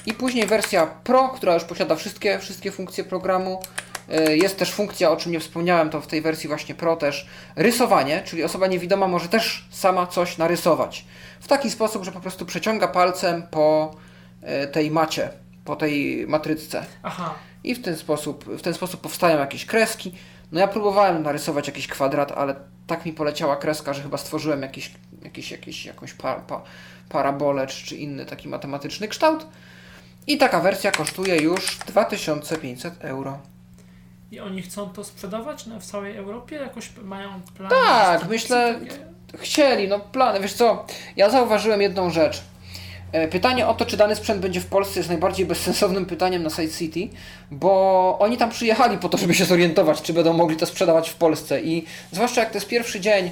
I później wersja Pro, która już posiada wszystkie, wszystkie funkcje programu. E, Jest też funkcja, o czym nie wspomniałem, to w tej wersji właśnie Pro też rysowanie, czyli osoba niewidoma może też sama coś narysować. W taki sposób, że po prostu przeciąga palcem po e, tej macie, po tej matrycce. Aha, I w ten sposób, w ten sposób powstają jakieś kreski. No ja próbowałem narysować jakiś kwadrat, ale tak mi poleciała kreska, że chyba stworzyłem jakiś, jakiś, jakiś, jakąś pa, pa, parabolę czy, czy inny taki matematyczny kształt. I taka wersja kosztuje już 2500 euro. I oni chcą to sprzedawać no, w całej Europie? Jakoś mają plan? Tak, myślę- takie? Chcieli, no plany. Wiesz co, ja zauważyłem jedną rzecz. E, Pytanie o to, czy dany sprzęt będzie w Polsce jest najbardziej bezsensownym pytaniem na Side City, bo oni tam przyjechali po to, żeby się zorientować, czy będą mogli to sprzedawać w Polsce i zwłaszcza jak to jest pierwszy dzień,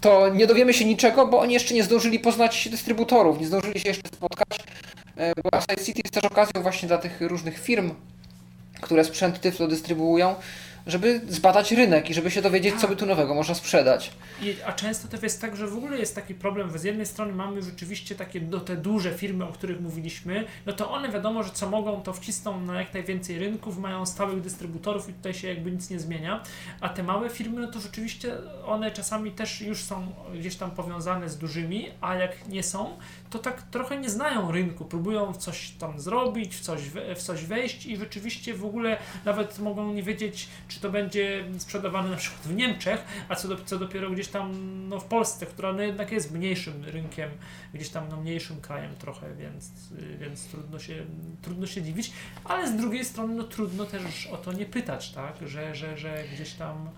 to nie dowiemy się niczego, bo oni jeszcze nie zdążyli poznać dystrybutorów, nie zdążyli się jeszcze spotkać, e, bo Side City jest też okazją właśnie dla tych różnych firm, które sprzęt Tyflo dystrybuują, żeby zbadać rynek i żeby się dowiedzieć, co by tu nowego można sprzedać. I, a często to jest tak, że w ogóle jest taki problem, że z jednej strony mamy rzeczywiście takie do te duże firmy, o których mówiliśmy, no to one wiadomo, że co mogą, to wcisną na jak najwięcej rynków, mają stałych dystrybutorów i tutaj się jakby nic nie zmienia, a te małe firmy, no to rzeczywiście one czasami też już są gdzieś tam powiązane z dużymi, a jak nie są, to tak trochę nie znają rynku, próbują w coś tam zrobić, w coś, w coś wejść i rzeczywiście w ogóle nawet mogą nie wiedzieć, czy to będzie sprzedawane na przykład w Niemczech, a co, do, co dopiero gdzieś tam no, w Polsce, która no, jednak jest mniejszym rynkiem, gdzieś tam no, mniejszym krajem trochę, więc, więc trudno, się, trudno się dziwić, ale z drugiej strony no, trudno też o to nie pytać, tak, że, że, że gdzieś tam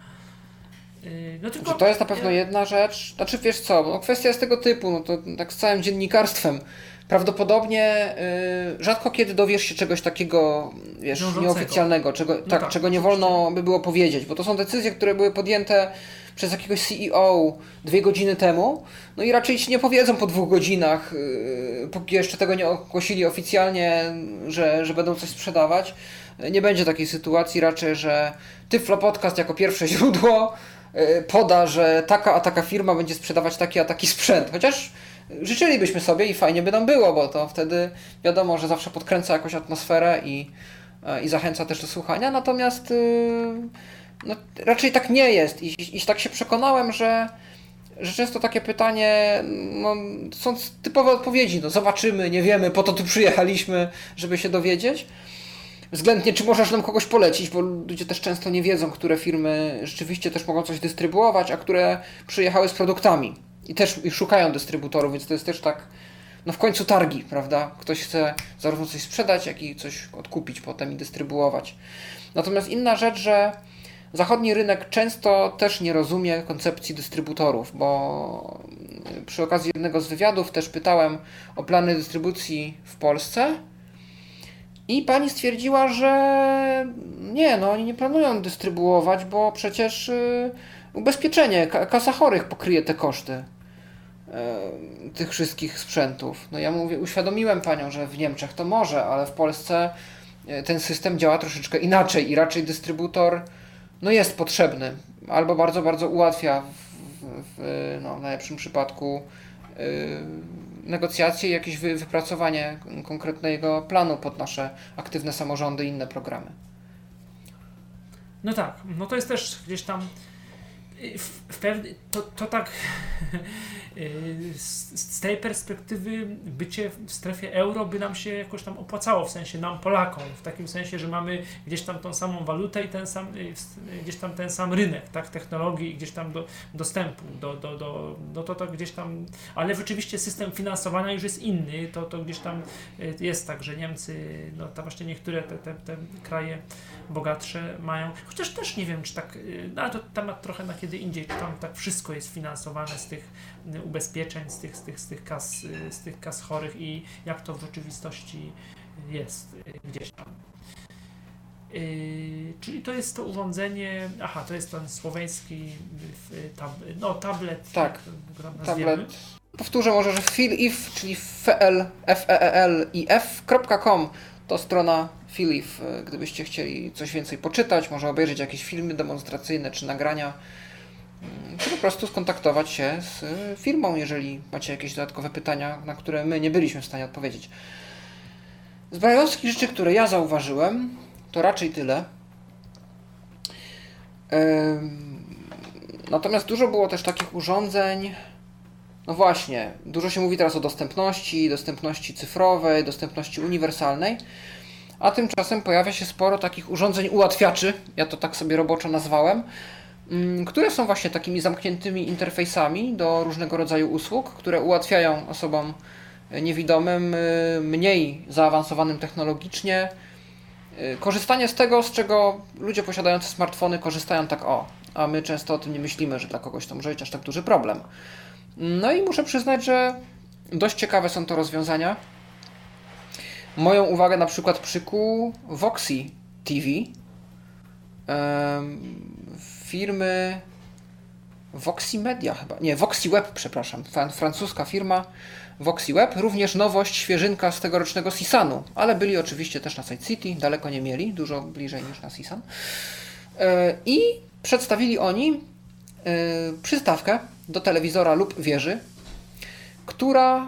y, no tylko Że to jest na pewno jedna rzecz. Znaczy wiesz co, no kwestia jest tego typu, no to tak z całym dziennikarstwem. Prawdopodobnie y, rzadko kiedy dowiesz się czegoś takiego, wiesz, Wiążącego. nieoficjalnego, czego, tak, tak, czego nie wolno by było powiedzieć, bo to są decyzje, które były podjęte przez jakiegoś CEO dwie godziny temu, no i raczej ci nie powiedzą po dwóch godzinach, y, póki jeszcze tego nie ogłosili oficjalnie, że, że będą coś sprzedawać. Nie będzie takiej sytuacji raczej, że Tyflo Podcast jako pierwsze [LAUGHS] źródło y, poda, że taka a taka firma będzie sprzedawać taki a taki sprzęt. Chociaż życzylibyśmy sobie i fajnie by nam było, bo to wtedy wiadomo, że zawsze podkręca jakąś atmosferę i, e, i zachęca też do słuchania. Natomiast y, no, raczej tak nie jest. I, I tak się przekonałem, że, że często takie pytanie, no, są typowe odpowiedzi. No, zobaczymy, nie wiemy, po to tu przyjechaliśmy, żeby się dowiedzieć. Względnie, czy możesz nam kogoś polecić, bo ludzie też często nie wiedzą, które firmy rzeczywiście też mogą coś dystrybuować, a które przyjechały z produktami i też szukają dystrybutorów, więc to jest też tak, no w końcu targi, prawda? Ktoś chce zarówno coś sprzedać, jak i coś odkupić potem i dystrybuować. Natomiast inna rzecz, że zachodni rynek często też nie rozumie koncepcji dystrybutorów, bo przy okazji jednego z wywiadów też pytałem o plany dystrybucji w Polsce. I pani stwierdziła, że nie, no oni nie planują dystrybuować, bo przecież y, ubezpieczenie, ka- kasa chorych pokryje te koszty tych wszystkich sprzętów. No ja mówię, uświadomiłem panią, że w Niemczech to może, ale w Polsce y, ten system działa troszeczkę inaczej i raczej dystrybutor no jest potrzebny, albo bardzo, bardzo ułatwia w, w, w no, w najlepszym przypadku y, negocjacje i jakieś wy, wypracowanie konkretnego planu pod nasze aktywne samorządy i inne programy. No tak, no to jest też gdzieś tam. w, w pewny, to, to tak [LAUGHS] z, z tej perspektywy bycie w strefie euro by nam się jakoś tam opłacało, w sensie nam Polakom, w takim sensie, że mamy gdzieś tam tą samą walutę i ten sam, gdzieś tam ten sam rynek, tak, technologii i gdzieś tam do, dostępu do, do, do, no to, to gdzieś tam, ale rzeczywiście system finansowania już jest inny, to, to gdzieś tam jest tak, że Niemcy, no to właśnie niektóre te, te, te kraje bogatsze mają, chociaż też nie wiem, czy tak, no ale to temat trochę na kiedy indziej, czy tam tak wszystko jest finansowane z tych ubezpieczeń, z tych, z tych, z tych, kas, z tych kas chorych i jak to w rzeczywistości jest gdzieś tam. Yy, czyli to jest to urządzenie, aha, to jest ten słoweński tab, no, tablet. Tak, tablet. Powtórzę może, że filif, czyli fl, f e, e l i f.com to strona Filif, gdybyście chcieli coś więcej poczytać, może obejrzeć jakieś filmy demonstracyjne czy nagrania czy po prostu skontaktować się z firmą, jeżeli macie jakieś dodatkowe pytania, na które my nie byliśmy w stanie odpowiedzieć. Z brajowskich rzeczy, które ja zauważyłem, to raczej tyle. Natomiast dużo było też takich urządzeń. No właśnie, dużo się mówi teraz o dostępności, dostępności cyfrowej, dostępności uniwersalnej, a tymczasem pojawia się sporo takich urządzeń ułatwiaczy, ja to tak sobie roboczo nazwałem, które są właśnie takimi zamkniętymi interfejsami do różnego rodzaju usług, które ułatwiają osobom niewidomym, y, mniej zaawansowanym technologicznie, y, korzystanie z tego, z czego ludzie posiadający smartfony korzystają tak o, a my często o tym nie myślimy, że dla kogoś to może być aż tak duży problem. No i muszę przyznać, że dość ciekawe są to rozwiązania. Moją uwagę na przykład przykuł Voxy TV firmy Voxy Media chyba, nie, Voxy Web, przepraszam, francuska firma Voxy Web, również nowość, świeżynka z tegorocznego Sisanu, ale byli oczywiście też na Side City, daleko nie mieli, dużo bliżej niż na Sisan. E, I przedstawili oni e, przystawkę do telewizora lub wieży, która e,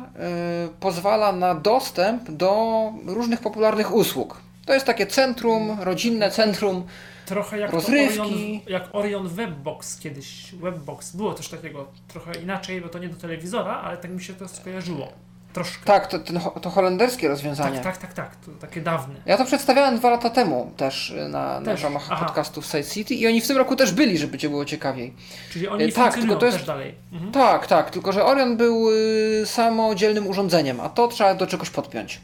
pozwala na dostęp do różnych popularnych usług. To jest takie centrum, rodzinne centrum Trochę jak. Orion, jak Orion Webbox kiedyś. Webbox. Było coś takiego trochę inaczej, bo to nie do telewizora, ale tak mi się to skojarzyło. Troszkę. Tak, to, to holenderskie rozwiązanie. Tak, tak, tak, tak. To takie dawne. Ja to przedstawiałem dwa lata temu też y, na, też? na ramach Aha. podcastów Side City i oni w tym roku też byli, żeby cię było ciekawiej. Czyli oni y, tak, tylko to jest, też dalej. Mhm. Tak, tak, tylko że Orion był y, samodzielnym urządzeniem, a to trzeba do czegoś podpiąć.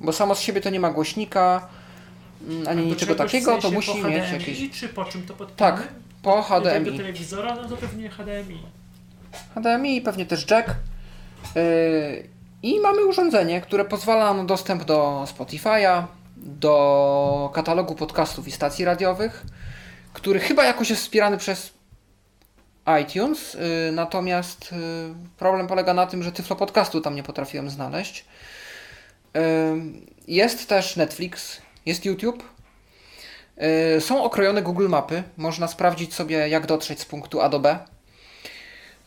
Bo samo z siebie to nie ma głośnika, Mm, ani niczego takiego, to musi mieć jakieś. czy po czym to podpinamy? Tak, po HDMI. Do telewizora, no to pewnie HDMI. HDMI i pewnie też jack. Yy, I mamy urządzenie, które pozwala na dostęp do Spotify'a, do katalogu podcastów i stacji radiowych, który chyba jakoś jest wspierany przez iTunes, yy, natomiast yy, problem polega na tym, że Tyflo Podcastu tam nie potrafiłem znaleźć. Yy, jest też Netflix, jest YouTube. Y, są okrojone Google Mapy. Można sprawdzić sobie, jak dotrzeć z punktu A do B.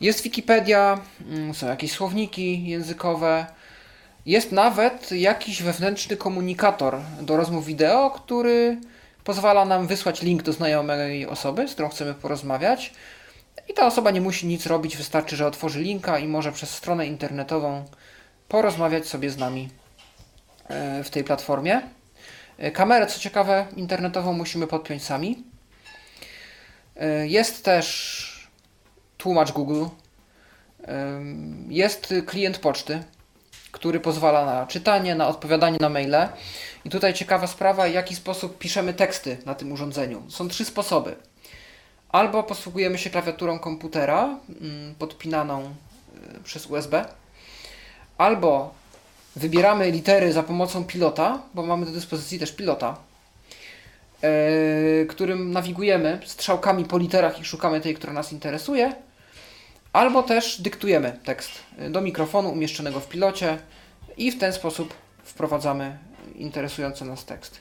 Jest Wikipedia, mm, są jakieś słowniki językowe. Jest nawet jakiś wewnętrzny komunikator do rozmów wideo, który pozwala nam wysłać link do znajomej osoby, z którą chcemy porozmawiać. I ta osoba nie musi nic robić, wystarczy, że otworzy linka i może przez stronę internetową porozmawiać sobie z nami y, w tej platformie. E, kamerę, co ciekawe, internetową musimy podpiąć sami. E, jest też tłumacz Google. E, jest klient poczty, który pozwala na czytanie, na odpowiadanie na maile. I tutaj ciekawa sprawa, w jaki sposób piszemy teksty na tym urządzeniu. Są trzy sposoby. Albo posługujemy się klawiaturą komputera mm, podpinaną przez USB, albo Wybieramy litery za pomocą pilota, bo mamy do dyspozycji też pilota, yy, którym nawigujemy strzałkami po literach i szukamy tej, która nas interesuje, albo też dyktujemy tekst do mikrofonu umieszczonego w pilocie i w ten sposób wprowadzamy interesujący nas tekst.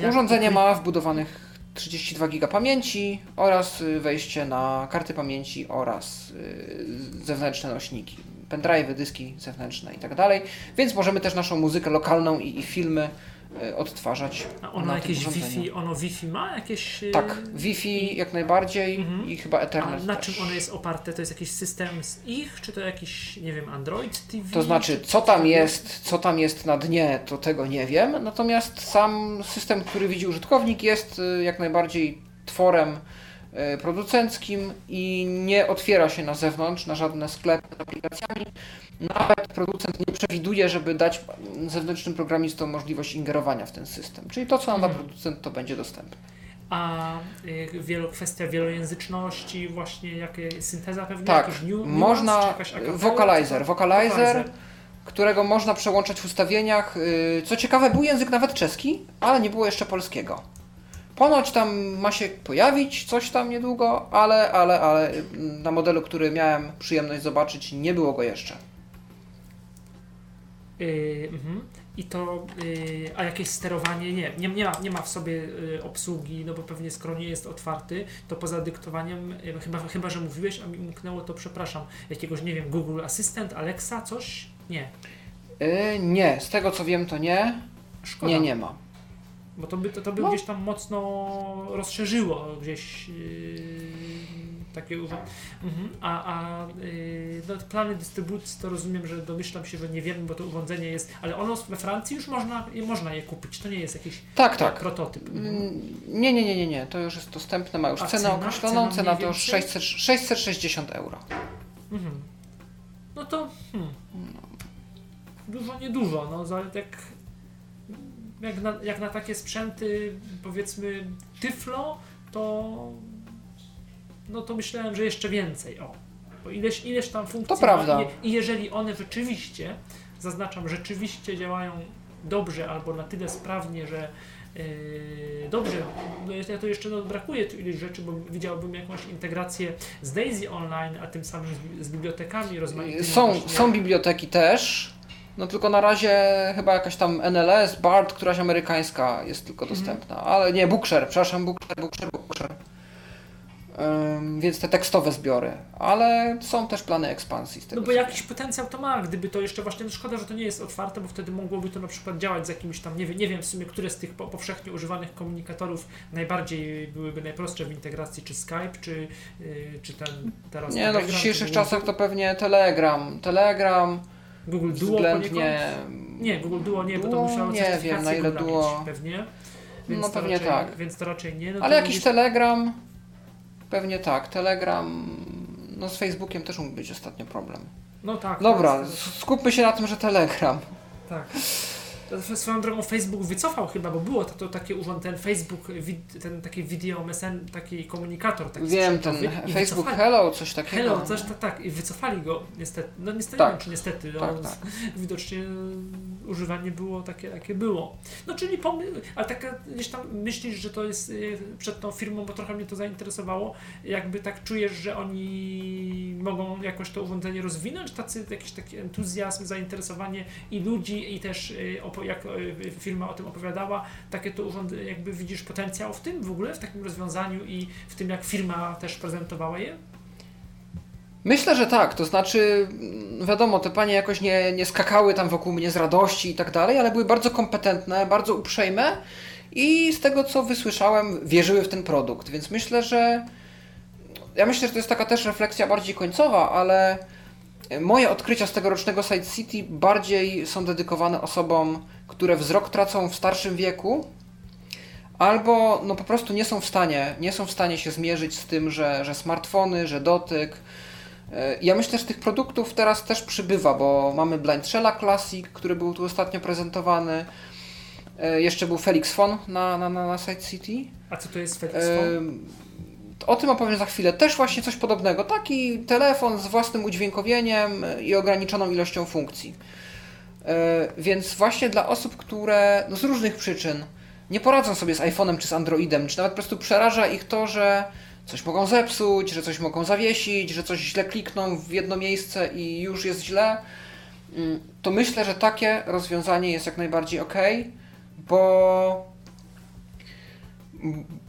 Yy, urządzenie ma wbudowanych 32 GB pamięci oraz wejście na karty pamięci oraz yy, zewnętrzne nośniki pendrive, dyski zewnętrzne i tak dalej. Więc możemy też naszą muzykę lokalną i, i filmy e, odtwarzać. A ono jakieś. Wi-Fi, ono Wi-Fi ma jakieś... e, Tak, Wi-Fi jak najbardziej Mhm. i chyba A Ethernet na też. czym ono jest oparte? To jest jakiś system z ich, czy to jakiś, nie wiem, Android TV? To znaczy, czy- co tam jest, co tam jest na dnie, to tego nie wiem. Natomiast sam system, który widzi użytkownik, jest y, jak najbardziej tworem producenckim i nie otwiera się na zewnątrz, na żadne sklepy z aplikacjami. Nawet producent nie przewiduje, żeby dać zewnętrznym programistom możliwość ingerowania w ten system. Czyli to, co nam da Mhm. producent, to będzie dostępne. A y, wielo, kwestia wielojęzyczności, właśnie jakie synteza pewnie, Tak, jakiś niu, można- Vocalizer, vocalizer. którego można przełączać w ustawieniach. Yy, Co ciekawe, był język nawet czeski, ale nie było jeszcze polskiego. Ponoć tam ma się pojawić coś tam niedługo, ale, ale, ale yy, na modelu, który miałem przyjemność zobaczyć, nie było go jeszcze. Y, mhm. I to, y, a jakieś sterowanie nie, nie, nie, ma, nie ma w sobie y, obsługi, no bo pewnie skoro nie jest otwarty, to poza dyktowaniem, y, chyba, chyba że mówiłeś, a mi umknęło, to przepraszam, jakiegoś, nie wiem, Google Assistant, Alexa, coś? Nie. Yy, nie, z tego co wiem, to nie. Szkoda. Nie, nie ma. Bo to by, to, to by No. gdzieś tam mocno rozszerzyło gdzieś yy, takie urząd. Mhm. A, a yy, no, plany dystrybucji to rozumiem, że domyślam się, że nie wiemy, bo to urządzenie jest, ale ono we Francji już można, można je kupić, to nie jest jakiś Tak, tak. prototyp. Mhm. Mm, Nie, nie, nie, nie, nie. To już jest dostępne, ma już A cenę cena? określoną. Cena Cena to już więcej? 600, 660 euro. Mhm. No to hmm. dużo, niedużo, no jak, jak, na, jak na takie sprzęty powiedzmy Tyflo, to no to myślałem, że jeszcze więcej, o. Bo ileś, ileś tam funkcji To prawda. i, i jeżeli one rzeczywiście, zaznaczam, rzeczywiście działają dobrze albo na tyle sprawnie, że Yy, dobrze, no ja to jeszcze no, brakuje tu ileś rzeczy, bo widziałbym jakąś integrację z Daisy Online, a tym samym z, z bibliotekami rozmaitymi. Są, właśnie. są biblioteki też, no tylko na razie chyba jakaś tam NLS, BART, któraś amerykańska jest tylko Mhm. dostępna, ale nie, Bookshare, przepraszam, Bookshare, Bookshare, Bookshare. Ym, więc te tekstowe zbiory, ale są też plany ekspansji z tego. No bo jakiś potencjał to ma, gdyby to jeszcze właśnie, no szkoda, że to nie jest otwarte, bo wtedy mogłoby to na przykład działać z jakimś tam, nie wiem, nie wiem w sumie, które z tych po, powszechnie używanych komunikatorów najbardziej byłyby najprostsze w integracji, czy Skype, czy, yy, czy ten teraz Nie no, w dzisiejszych czasach to pewnie Telegram, Telegram Google Duo względnie... poniekąd? Nie, Google Duo nie, bo to Duo? musiało Nie wiem, na ile Duo. pewnie. No to pewnie raczej, tak. Więc to raczej nie. No Ale jakiś gdzieś- Telegram, pewnie tak, Telegram, no z Facebookiem też mógł być ostatnio problem. No tak. Dobra, jest- skupmy się na tym, że Telegram. Tak. Swoją drogą Facebook wycofał chyba, bo było to, to takie urząd, ten Facebook, ten taki video messen, taki komunikator. Taki Wiem, ten Facebook wycofali- Hello, coś takiego. Hello, coś tak, tak, i wycofali go niestety. No niestety, Tak. nie wiem, czy niestety, no, Tak, tak. [LAUGHS] widocznie y, używanie było takie, jakie było. No czyli pomysł, ale taka gdzieś tam myślisz, że to jest y, przed tą firmą, bo trochę mnie to zainteresowało, jakby tak czujesz, że oni mogą jakoś to urządzenie rozwinąć, tacy jakiś taki entuzjazm, zainteresowanie i ludzi i też y, opo- jak y, firma o tym opowiadała, takie to urządzenie, jakby widzisz potencjał w tym w ogóle, w takim rozwiązaniu i w tym jak firma też prezentowała je? Myślę, że tak, to znaczy, wiadomo, te panie jakoś nie, nie skakały tam wokół mnie z radości i tak dalej, ale były bardzo kompetentne, bardzo uprzejme i z tego co wysłyszałem, wierzyły w ten produkt, więc myślę, że ja myślę, że to jest taka też refleksja bardziej końcowa, ale moje odkrycia z tegorocznego Side City bardziej są dedykowane osobom, które wzrok tracą w starszym wieku, albo no po prostu nie są w stanie, nie są w stanie się zmierzyć z tym, że, że smartfony, że dotyk. E, Ja myślę, że tych produktów teraz też przybywa, bo mamy Blind Shella Classic, który był tu ostatnio prezentowany. E, Jeszcze był Felix Phone na, na, na, na Side City. A co to jest Felix Phone? O tym opowiem za chwilę. Też właśnie coś podobnego. Taki telefon z własnym udźwiękowieniem i ograniczoną ilością funkcji. E, Więc właśnie dla osób, które no z różnych przyczyn nie poradzą sobie z iPhone'em czy z Androidem, czy nawet po prostu przeraża ich to, że coś mogą zepsuć, że coś mogą zawiesić, że coś źle klikną w jedno miejsce i już jest źle, mm, to myślę, że takie rozwiązanie jest jak najbardziej ok, bo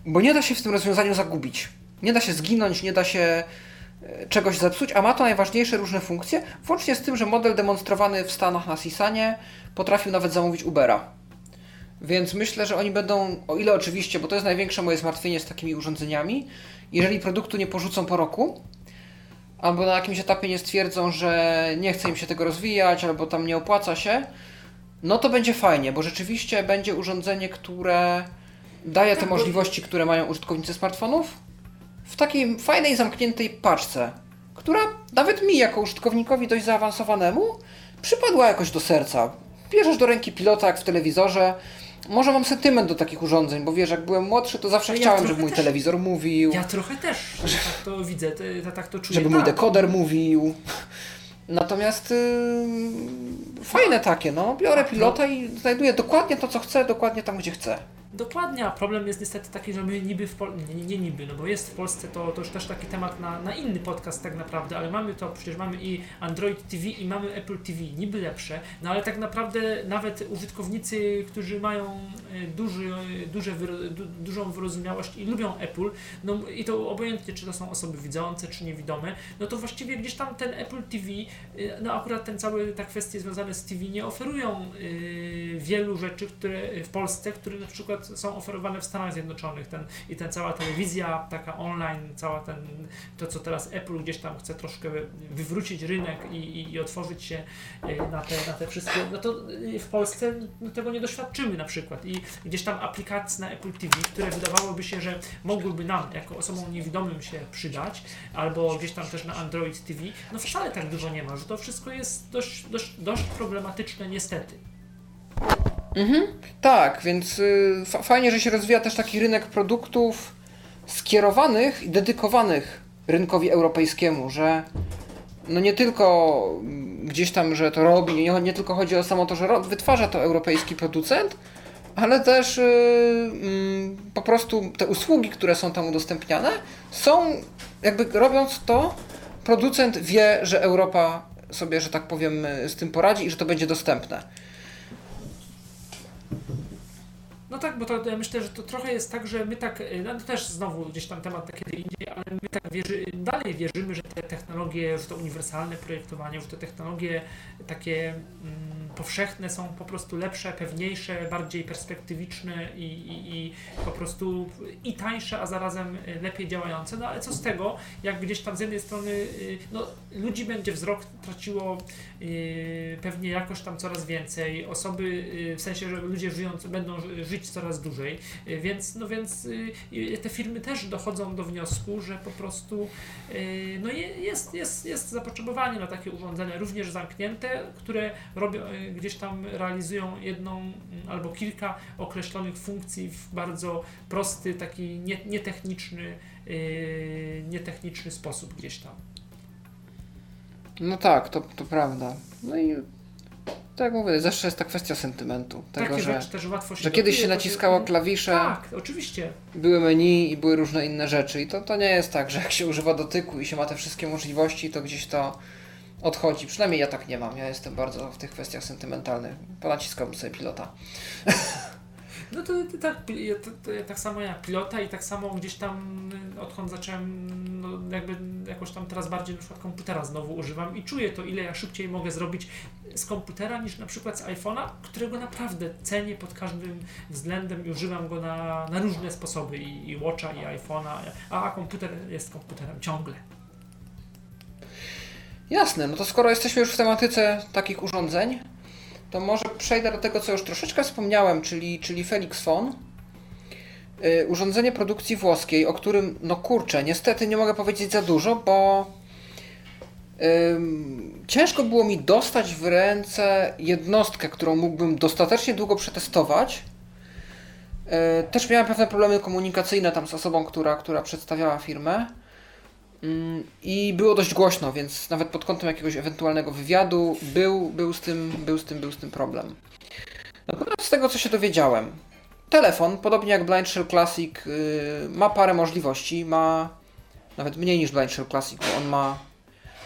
bo nie da się w tym rozwiązaniu zagubić. Nie da się zginąć, nie da się e, czegoś zepsuć, a ma to najważniejsze różne funkcje, włącznie z tym, że model demonstrowany w Stanach na Sisanie potrafił nawet zamówić Ubera. Więc myślę, że oni będą, o ile oczywiście, bo to jest największe moje zmartwienie z takimi urządzeniami, jeżeli produktu nie porzucą po roku, albo na jakimś etapie nie stwierdzą, że nie chce im się tego rozwijać, albo tam nie opłaca się, no to będzie fajnie, bo rzeczywiście będzie urządzenie, które daje te Tak, możliwości, które mają użytkownicy smartfonów w takiej fajnej, zamkniętej paczce, która nawet mi, jako użytkownikowi dość zaawansowanemu, przypadła jakoś do serca. Bierzesz do ręki pilota, jak w telewizorze. Może mam sentyment do takich urządzeń, bo wiesz, jak byłem młodszy, to zawsze Ja chciałem, żeby mój też. telewizor mówił, Ja trochę też tak to widzę, te- tak to czuję. żeby mój tak. dekoder mówił. Natomiast yy, fajne takie, no. Biorę pilota i znajduję dokładnie to, co chcę, dokładnie tam, gdzie chcę. Dokładnie, a problem jest niestety taki, że my niby w Polsce, nie, nie niby, no bo jest w Polsce to, to już też taki temat na, na inny podcast tak naprawdę, ale mamy to, przecież mamy i Android TV i mamy Apple TV, niby lepsze, no ale tak naprawdę nawet użytkownicy, którzy mają e, duży, e, duże wyro, du, dużą wyrozumiałość i lubią Apple, no i to obojętnie, czy to są osoby widzące, czy niewidome, no to właściwie gdzieś tam ten Apple TV, e, no akurat ten cały, ta kwestie związane z TV nie oferują e, wielu rzeczy, które w Polsce, które na przykład są oferowane w Stanach Zjednoczonych ten, i ten cała telewizja taka online, cała ten, to co teraz Apple gdzieś tam chce troszkę wywrócić rynek i, i, i otworzyć się e, na te, na te wszystkie, no to e, w Polsce no, tego nie doświadczymy na przykład i gdzieś tam aplikacje na Apple TV, które wydawałoby się, że mogłyby nam jako osobom niewidomym się przydać, albo gdzieś tam też na Android TV, no wcale tak dużo nie ma, że to wszystko jest dość, dość, dość problematyczne niestety. Tak, więc y, fa- fajnie, że się rozwija też taki rynek produktów skierowanych i dedykowanych rynkowi europejskiemu, że no nie tylko mm, gdzieś tam, że to robi, nie, nie tylko chodzi o samo to, że wytwarza to europejski producent, ale też y, mm, po prostu te usługi, które są tam udostępniane, są jakby robiąc to, producent wie, że Europa sobie, że tak powiem, y, z tym poradzi i że to będzie dostępne. No tak, bo to ja myślę, że to trochę jest tak, że my tak, y, no to też znowu gdzieś tam temat kiedy indziej, ale my tak wierzy, dalej wierzymy, że te technologie, że to uniwersalne projektowanie, że te technologie takie mm, powszechne są po prostu lepsze, pewniejsze, bardziej perspektywiczne i, i, i po prostu i tańsze, a zarazem lepiej działające. No ale co z tego, jak gdzieś tam z jednej strony y, no, ludzi będzie wzrok traciło y, pewnie jakoś tam coraz więcej, osoby y, w sensie, że ludzie żyjąc będą ży- żyć coraz dłużej, więc no więc te firmy też dochodzą do wniosku, że po prostu no je- jest, jest, jest zapotrzebowanie na takie urządzenia, również zamknięte, które robią, gdzieś tam realizują jedną mm, albo kilka określonych funkcji w bardzo prosty, taki nie, nietechniczny, y, nietechniczny sposób gdzieś tam. No tak, to, to prawda. No i tak mówię, zawsze jest ta kwestia sentymentu. Tego, Takie że, rzeczy też łatwo się że kiedyś się dotuje, to naciskało klawisze, Tak, oczywiście. były menu i były różne inne rzeczy. I to, to nie jest tak, że jak się używa dotyku i się ma te wszystkie możliwości, to gdzieś to odchodzi. Przynajmniej ja tak nie mam. Ja jestem bardzo w tych kwestiach sentymentalny. Ponaciskałbym sobie pilota. No to, to tak, to, to, ja tak samo jak pilota i tak samo gdzieś tam y, odkąd zacząłem, no jakby jakoś tam teraz bardziej na przykład komputera znowu używam i czuję to, ile ja szybciej mogę zrobić z komputera niż na przykład z iPhone'a, którego naprawdę cenię pod każdym względem i używam go na, na różne sposoby i, i Watcha i iPhone'a, a komputer jest komputerem ciągle. Jasne, no to skoro jesteśmy już w tematyce takich urządzeń, to może przejdę do tego, co już troszeczkę wspomniałem, czyli, czyli Felix Phone. Yy, urządzenie produkcji włoskiej, o którym, no kurczę, niestety nie mogę powiedzieć za dużo, bo ciężko było mi dostać w ręce jednostkę, którą mógłbym dostatecznie długo przetestować. Yy, też miałem pewne problemy komunikacyjne tam z osobą, która, która przedstawiała firmę. Mm, I było dość głośno, więc nawet pod kątem jakiegoś ewentualnego wywiadu był, był, z, tym, był, z, tym, był z tym problem. Natomiast z tego, co się dowiedziałem, telefon, podobnie jak Blind Shell Classic, yy, ma parę możliwości. Ma nawet mniej niż Blind Shell Classic, bo on ma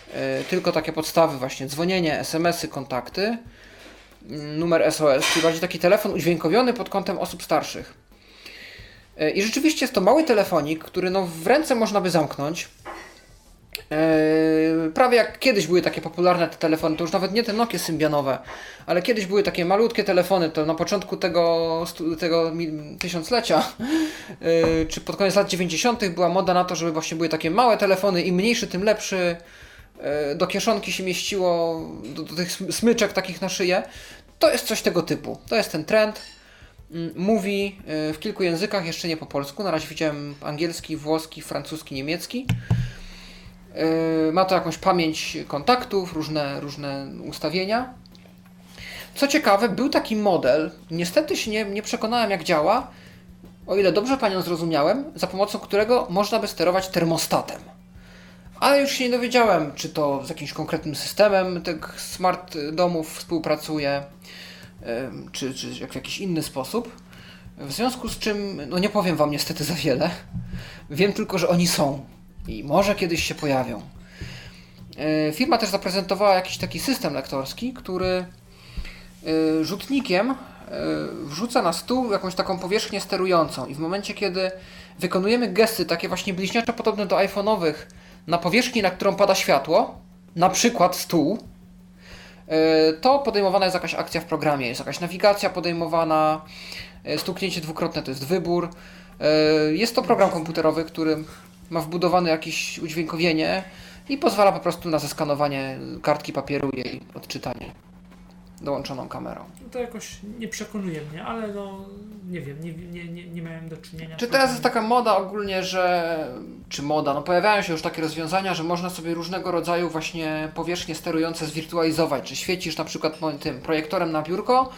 yy, tylko takie podstawy, właśnie dzwonienie, SMS-y, kontakty, yy, numer SOS, czyli bardziej taki telefon udźwiękowiony pod kątem osób starszych. Yy, I rzeczywiście jest to mały telefonik, który no w ręce można by zamknąć. Yy, prawie jak kiedyś były takie popularne te telefony, to już nawet nie te Nokie symbianowe, ale kiedyś były takie malutkie telefony, to na początku tego, tego tysiąclecia, yy, [LAUGHS] czy pod koniec lat 90. była moda na to, żeby właśnie były takie małe telefony, im mniejszy, tym lepszy. Yy, do kieszonki się mieściło, do, do tych smyczek takich na szyję. To jest coś tego typu. To jest ten trend. Mm, mówi w kilku językach, jeszcze nie po polsku. Na razie widziałem angielski, włoski, francuski, niemiecki. Y, ma to jakąś pamięć kontaktów, różne, różne ustawienia. Co ciekawe, był taki model, niestety się nie, nie przekonałem jak działa, o ile dobrze Panią zrozumiałem, za pomocą którego można by sterować termostatem. Ale już się nie dowiedziałem, czy to z jakimś konkretnym systemem tych smart domów współpracuje, czy, czy w jakiś inny sposób. W związku z czym, no nie powiem Wam niestety za wiele. Wiem tylko, że oni są i może kiedyś się pojawią. E, firma też zaprezentowała jakiś taki system lektorski, który e, rzutnikiem e, wrzuca na stół jakąś taką powierzchnię sterującą i w momencie, kiedy wykonujemy gesty takie właśnie bliźniaczo podobne do iPhone'owych na powierzchni, na którą pada światło, na przykład stół, to podejmowana jest jakaś akcja w programie, jest jakaś nawigacja podejmowana, stuknięcie dwukrotne to jest wybór. Jest to program komputerowy, który ma wbudowane jakieś udźwiękowienie i pozwala po prostu na zeskanowanie kartki papieru i jej odczytanie dołączoną kamerą. No to jakoś nie przekonuje mnie, ale no nie wiem, nie, nie, nie, nie miałem do czynienia. Czy teraz jest taka moda ogólnie, że. Czy moda? No pojawiają się już takie rozwiązania, że można sobie różnego rodzaju właśnie powierzchnie sterujące zwirtualizować. Czy świecisz na przykład tym projektorem na biurko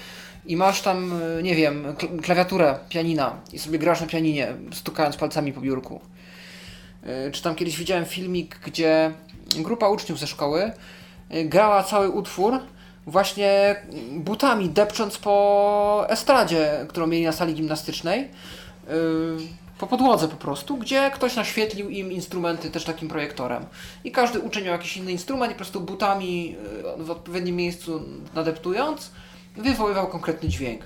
i masz tam, nie wiem, klawiaturę pianina i sobie grasz na pianinie, stukając palcami po biurku. Y, czy tam kiedyś widziałem filmik, gdzie grupa uczniów ze szkoły y, grała cały utwór właśnie butami depcząc po estradzie, którą mieli na sali gimnastycznej. Yy, po podłodze po prostu, gdzie ktoś naświetlił im instrumenty też takim projektorem. I każdy uczeń miał jakiś inny instrument i po prostu butami w odpowiednim miejscu nadeptując wywoływał konkretny dźwięk.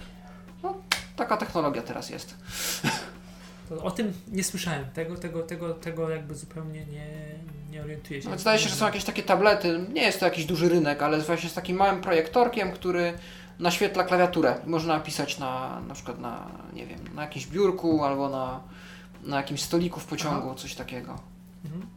No, taka technologia teraz jest. [LAUGHS] o tym nie słyszałem. Tego, tego, tego, tego jakby zupełnie nie, nie orientuję się. No, zdaje się, że są jakieś takie tablety. Nie jest to jakiś duży rynek, ale właśnie z takim małym projektorkiem, który naświetla klawiaturę. Można pisać na, na przykład na, nie wiem, na jakimś biurku albo na, na jakimś stoliku w pociągu, Aha. coś takiego. Mhm.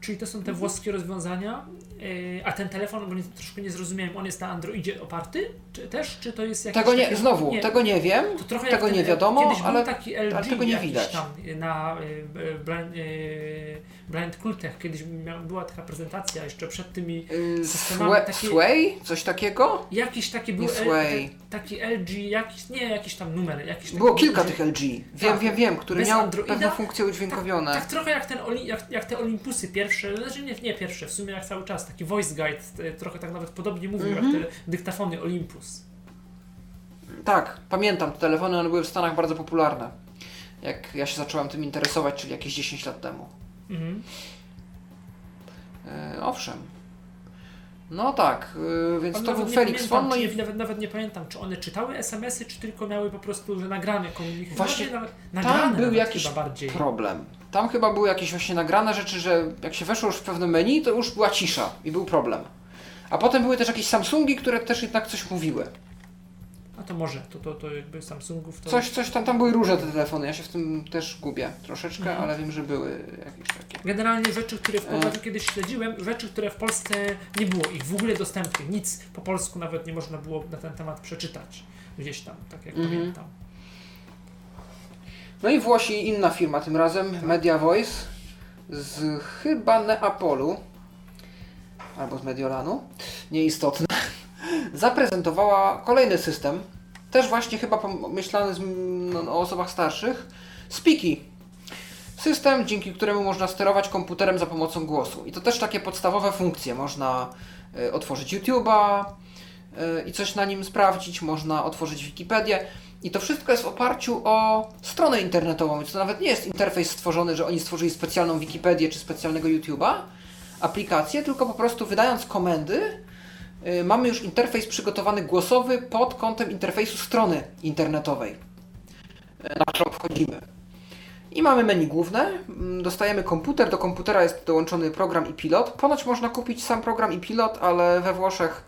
Czyli to są te mhm. włoskie rozwiązania, yy, a ten telefon, bo nie, troszkę nie zrozumiałem, on jest na Androidzie oparty czy też, czy to jest jakiś Tego nie, taki, znowu, nie, tego nie wiem, trochę tego nie wiadomo, ale, taki LG ale tego nie widać. Tam na y, blind, y, blind Cultech kiedyś miał, była taka prezentacja jeszcze przed tymi systemami. Sway, takie, Sway? Coś takiego? Jakiś taki był, Sway. taki LG, jakiś, nie jakiś tam numer. Jakiś Było kilka LG. tych LG, wiem, tak, wiem, wiem, który miał Androida, pewne funkcje udźwiękowione. Tak, tak trochę jak, ten, jak, jak te Olympusy pierwsze, znaczy nie, nie pierwsze, w sumie jak cały czas, taki voice guide, trochę tak nawet podobnie mówił mm -hmm. jak mhm. te dyktafony Olympus. Tak, pamiętam, te telefony one były w Stanach bardzo popularne. Jak ja się zacząłem tym interesować, czyli jakieś 10 lat temu. Mhm. E, owszem. No tak, yy, więc to był Felix von. No i... nawet, nawet nie pamiętam, czy one czytały SMS-y, czy tylko miały po prostu że nagrane komunikaty. Właśnie nagrane tam był jakiś problem. Tam chyba były jakieś właśnie nagrane rzeczy, że jak się weszło już w pewne menu, to już była cisza i był problem. A potem były też jakieś Samsungi, które też jednak coś mówiły. A to może, to, to, to jakby Samsungów to... Coś, coś tam, tam były różne te telefony, ja się w tym też gubię troszeczkę, mhm. ale wiem, że były jakieś takie. Generalnie rzeczy, które w Polsce e... kiedyś śledziłem, rzeczy, które w Polsce nie było ich w ogóle dostępnych, nic po polsku nawet nie można było na ten temat przeczytać gdzieś tam, tak jak mhm. pamiętam. No i Włosi inna firma tym razem, Media Voice z chyba Neapolu albo z Mediolanu, nieistotne zaprezentowała kolejny system, też właśnie chyba pomyślany z, no, o osobach starszych, Speaky. System, dzięki któremu można sterować komputerem za pomocą głosu. I to też takie podstawowe funkcje. Można y, otworzyć YouTube'a y, i coś na nim sprawdzić, można otworzyć Wikipedię. I to wszystko jest w oparciu o stronę internetową, więc to nawet nie jest interfejs stworzony, że oni stworzyli specjalną Wikipedię czy specjalnego YouTube'a, aplikację, tylko po prostu wydając komendy, mamy już interfejs przygotowany głosowy pod kątem interfejsu strony internetowej, y, na którą wchodzimy. I mamy menu główne, mm, dostajemy komputer, do komputera jest dołączony program i pilot. Ponoć można kupić sam program i pilot, ale we Włoszech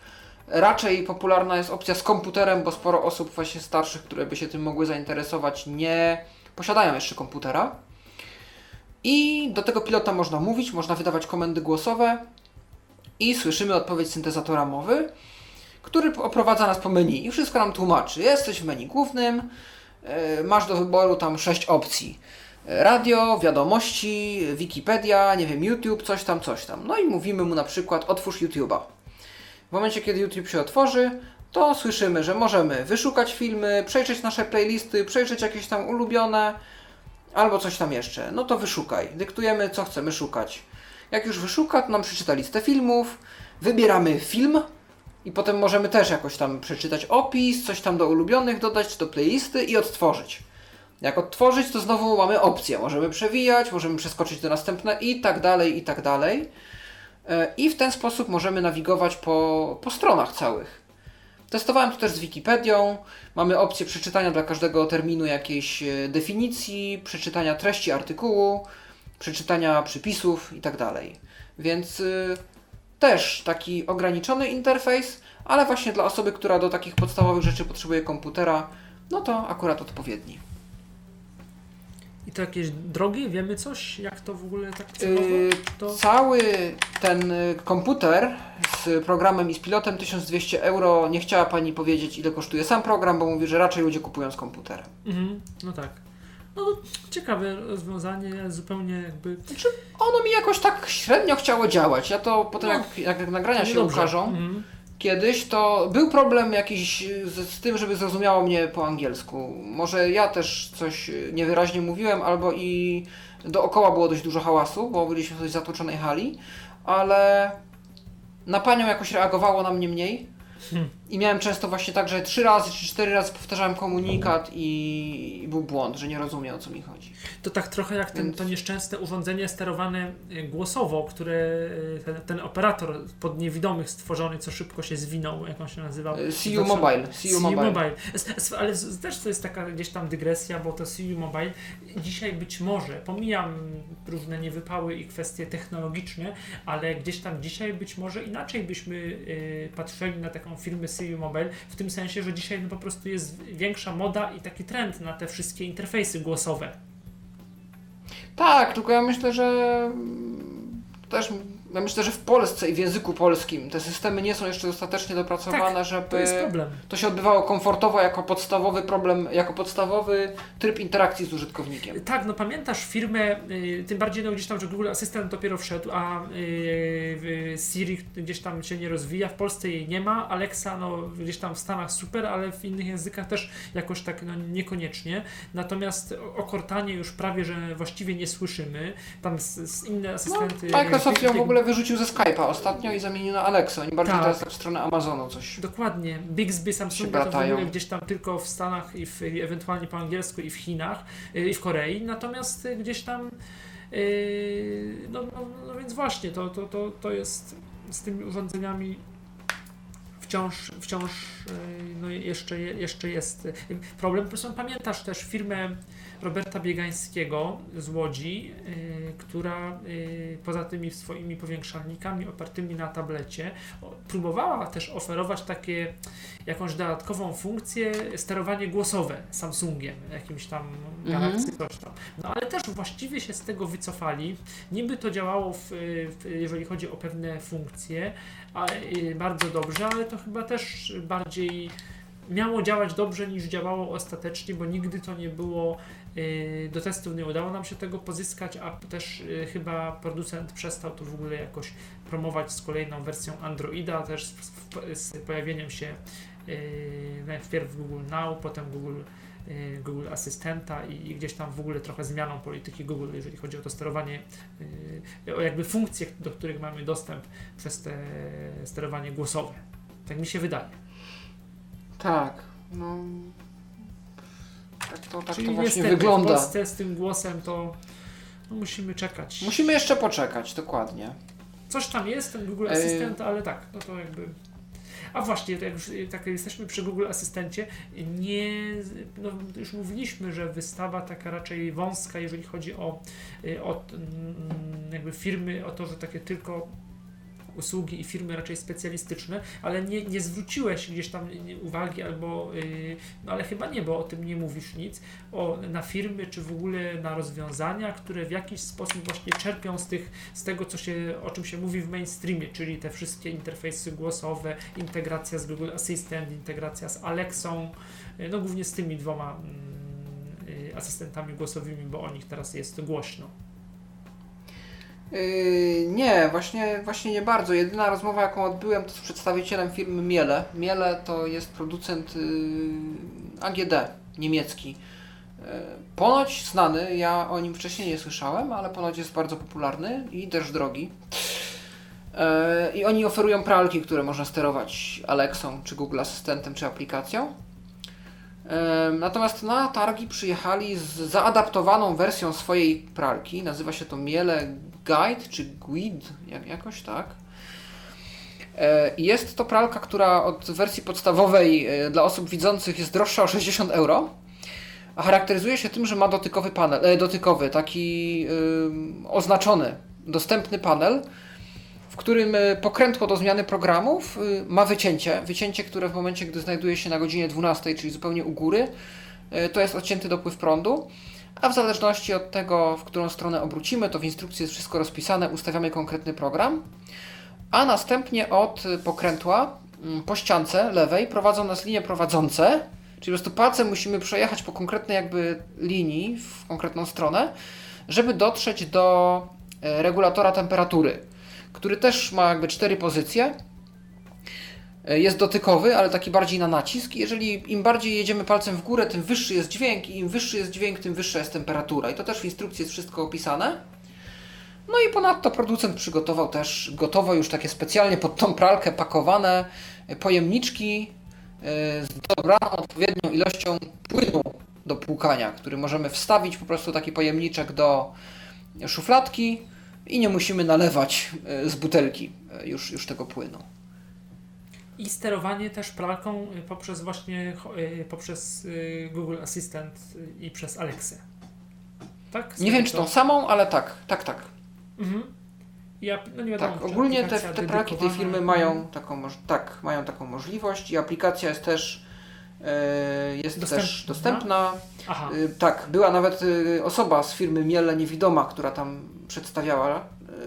raczej popularna jest opcja z komputerem, bo sporo osób właśnie starszych, które by się tym mogły zainteresować, nie posiadają jeszcze komputera. I do tego pilota można mówić, można wydawać komendy głosowe i słyszymy odpowiedź syntezatora mowy, który oprowadza nas po menu i wszystko nam tłumaczy. Jesteś w menu głównym, e, masz do wyboru tam sześć opcji. Radio, wiadomości, Wikipedia, nie wiem, YouTube, coś tam, coś tam. No i mówimy mu na przykład otwórz YouTube'a. W momencie, kiedy YouTube się otworzy, to słyszymy, że możemy wyszukać filmy, przejrzeć nasze playlisty, przejrzeć jakieś tam ulubione, albo coś tam jeszcze. No to wyszukaj. Dyktujemy, co chcemy szukać. Jak już wyszuka, to nam przeczyta listę filmów, wybieramy film i potem możemy też jakoś tam przeczytać opis, coś tam do ulubionych dodać, do playlisty i odtworzyć. Jak odtworzyć, to znowu mamy opcję. Możemy przewijać, możemy przeskoczyć do następne i tak dalej, i tak dalej. E, I w ten sposób możemy nawigować po, po stronach całych. Testowałem to też z Wikipedią. Mamy opcję przeczytania dla każdego terminu jakiejś e, definicji, przeczytania treści artykułu, przeczytania przypisów itd. Tak Więc y, też taki ograniczony interfejs, ale właśnie dla osoby, która do takich podstawowych rzeczy potrzebuje komputera, no to akurat odpowiedni. I to jakieś drogi? Wiemy coś? Jak to w ogóle tak cenowo? Yy, to... Cały ten y, komputer z programem i z pilotem 1200 euro. Nie chciała Pani powiedzieć ile kosztuje sam program, bo mówi, że raczej ludzie kupują z komputerem. Mhm, no tak. No ciekawe rozwiązanie, zupełnie jakby... Znaczy, ono mi jakoś tak średnio chciało działać. Ja to potem no, jak, jak nagrania się dobrze. ukażą, mhm kiedyś, to był problem jakiś z, z, tym, żeby zrozumiało mnie po angielsku. Może ja też coś niewyraźnie mówiłem, albo i dookoła było dość dużo hałasu, bo byliśmy w dość zatłoczonej hali, ale na panią jakoś reagowało na mnie mniej. I miałem często właśnie tak, że trzy razy czy cztery razy powtarzałem komunikat i, był błąd, że nie rozumie o co mi chodzi. To tak trochę jak ten, to nieszczęsne urządzenie sterowane e, głosowo, które e, ten, ten, operator pod niewidomych stworzony, co szybko się zwinął, jak on się nazywał? E, CU Mobile. CU Mobile. Mobile. Ale też to jest taka gdzieś tam dygresja, bo to CU Mobile dzisiaj być może, pomijam różne niewypały i kwestie technologiczne, ale gdzieś tam dzisiaj być może inaczej byśmy patrzyli na taką firmę CU Mobile, w tym sensie, że dzisiaj no, po prostu jest większa moda i taki trend na te wszystkie interfejsy głosowe. Tak, tylko ja myślę, że też ja myślę, że w Polsce i w języku polskim te systemy nie są jeszcze dostatecznie dopracowane, tak, żeby to, to, się odbywało komfortowo jako podstawowy problem, jako podstawowy tryb interakcji z użytkownikiem. Tak, no pamiętasz firmę, y, tym bardziej no gdzieś tam, że Google Assistant dopiero wszedł, a y, Siri gdzieś tam się nie rozwija, w Polsce jej nie ma, Alexa no gdzieś tam w Stanach super, ale w innych językach też jakoś tak no, niekoniecznie. Natomiast o Cortanie już prawie, że właściwie nie słyszymy. Tam z, z inne asystenty. No, Microsoft ją w ogóle wyrzucił ze Skype'a ostatnio i zamienił na Alexa. Im bardziej tak. teraz tak w stronę Amazonu coś. Dokładnie. Bixby, Samsunga to w ogóle gdzieś tam tylko w Stanach i w, ewentualnie po angielsku i w Chinach y, i w Korei. Natomiast y, gdzieś tam yy, no, no, no, więc właśnie to, to, to, to jest z tymi urządzeniami wciąż, wciąż y, no jeszcze, jeszcze jest problem. Proszę, pamiętasz też firmę Roberta Biegańskiego z Łodzi, y, która y, poza tymi swoimi powiększalnikami opartymi na tablecie próbowała też oferować takie jakąś dodatkową funkcję sterowanie głosowe Samsungiem, jakimś tam mhm. Galaxy coś tam. No ale też właściwie się z tego wycofali. Niby to działało, w, w, jeżeli chodzi o pewne funkcje, ale, y, bardzo dobrze, ale to chyba też bardziej miało działać dobrze niż działało ostatecznie, bo nigdy to nie było do testów nie udało nam się tego pozyskać, a też y, chyba producent przestał to w ogóle jakoś promować z kolejną wersją Androida, też z, z pojawieniem się y, najpierw Google Now, potem Google, Google Asystenta i, gdzieś tam w ogóle trochę zmianą polityki Google, jeżeli chodzi o to sterowanie, o jakby funkcje, do których mamy dostęp przez te sterowanie głosowe. Tak mi się wydaje. Tak. No, tak to, tak Czyli to właśnie wygląda. W Polsce z tym głosem to no, musimy czekać. Musimy jeszcze poczekać, dokładnie. Coś tam jest, ten Google Assistant, ale tak, no to jakby A właśnie, jak już tak jesteśmy przy Google Asystencie, nie, no już mówiliśmy, że wystawa taka raczej wąska, jeżeli chodzi o, o mm, jakby firmy, o to, że takie tylko usługi i firmy raczej specjalistyczne, ale nie, nie zwróciłeś gdzieś tam uwagi albo, yy, no ale chyba nie, bo o tym nie mówisz nic, o, na firmy czy w ogóle na rozwiązania, które w jakiś sposób właśnie czerpią z, tych, z tego, co się, o czym się mówi w mainstreamie, czyli te wszystkie interfejsy głosowe, integracja z Google Assistant, integracja z Alexą, yy, no głównie z tymi dwoma yy, asystentami głosowymi, bo o nich teraz jest głośno. Yy, nie, właśnie, właśnie nie bardzo. Jedyna rozmowa, jaką odbyłem, to z przedstawicielem firmy Miele. Miele to jest producent yy, AGD niemiecki. Yy, ponoć znany, ja o nim wcześniej nie słyszałem, ale ponoć jest bardzo popularny i też drogi. I oni oferują pralki, które można sterować Alexą, czy Google Asystentem, czy aplikacją. Natomiast na targi przyjechali z zaadaptowaną wersją swojej pralki. Nazywa się to Miele Guide czy Guide, jak, jakoś tak. E, jest to pralka, która od wersji podstawowej e, dla osób widzących jest droższa o 60 euro, a charakteryzuje się tym, że ma dotykowy panel, e, dotykowy, taki oznaczony, dostępny panel, w którym pokrętło do zmiany programów ma wycięcie. Wycięcie, które w momencie, gdy znajduje się na godzinie 12, czyli zupełnie u góry, to jest odcięty dopływ prądu a w zależności od tego, w którą stronę obrócimy, to w instrukcji jest wszystko rozpisane, ustawiamy konkretny program, a następnie od pokrętła mm, po ściance lewej prowadzą nas linie prowadzące, czyli po prostu palcem musimy przejechać po konkretnej jakby linii w konkretną stronę, żeby dotrzeć do e, regulatora temperatury, który też ma jakby cztery pozycje jest dotykowy, ale taki bardziej na nacisk. Jeżeli im bardziej jedziemy palcem w górę, tym wyższy jest dźwięk i im wyższy jest dźwięk, tym wyższa jest temperatura. I to też w instrukcji jest wszystko opisane. No i ponadto producent przygotował też gotowo już takie specjalnie pod tą pralkę pakowane pojemniczki e, z dobraną odpowiednią ilością płynu do płukania, który możemy wstawić po prostu taki pojemniczek do szufladki i nie musimy nalewać e, z butelki już, już tego płynu i sterowanie też pralką y, poprzez właśnie y, poprzez y, Google Assistant i przez Alexę. Tak? nie wiem, czy tą samą, ale tak, tak, tak. Mhm. Ja, no nie wiadomo, tak, ogólnie te, te pralki tej firmy mają taką, tak, mają taką możliwość i aplikacja jest też jest dostępna. też dostępna. Aha. tak, była nawet osoba z firmy Miele Niewidoma, która tam przedstawiała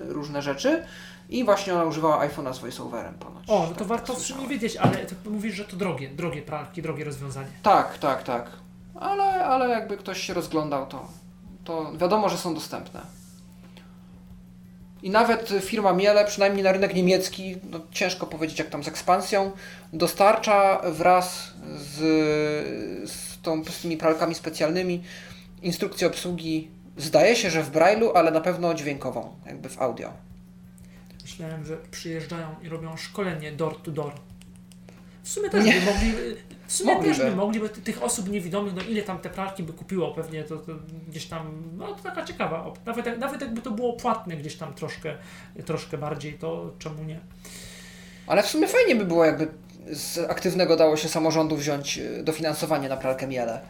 różne rzeczy. I właśnie ona używała iPhone'a z voiceoverem ponoć. O, no to tak, warto tak w sumie wiedzieć, ale mówisz, że to drogie, drogie pralki, drogie rozwiązanie. Tak, tak, tak. Ale, ale jakby ktoś się rozglądał, to, to wiadomo, że są dostępne. I nawet firma Miele, przynajmniej na rynek niemiecki, no ciężko powiedzieć jak tam z ekspansją, dostarcza wraz z, z, tą, z tymi pralkami specjalnymi instrukcję obsługi, zdaje się, że w Braille'u, ale na pewno dźwiękową, jakby w audio myślałem, że przyjeżdżają i robią szkolenie door to door. W sumie też nie. by mogli, w sumie Mogliby. też by mogli, bo tych osób niewidomych, no ile tam te pralki by kupiło pewnie, to, to gdzieś tam, no to taka ciekawa, nawet, nawet jakby to było płatne gdzieś tam troszkę, troszkę bardziej, to czemu nie? Ale w sumie fajnie by było, jakby z aktywnego dało się samorządu wziąć e, dofinansowanie na pralkę Miele.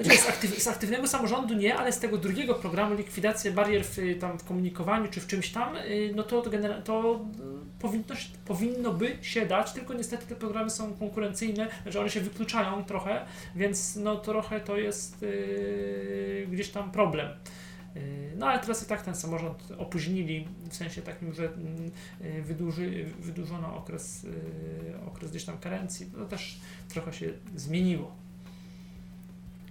Znaczy z, aktyw, z, aktywnego samorządu nie, ale z tego drugiego programu likwidacja barier w, tam, w komunikowaniu czy w czymś tam, y, no to, to, to powinno, powinno by się dać, tylko niestety te programy są konkurencyjne, że one się wykluczają trochę, więc no trochę to jest yy, gdzieś tam problem. No ale teraz i tak ten samorząd opóźnili, w sensie takim, że yy, wydłuży, wydłużono okres, okres gdzieś tam karencji, to też trochę się zmieniło.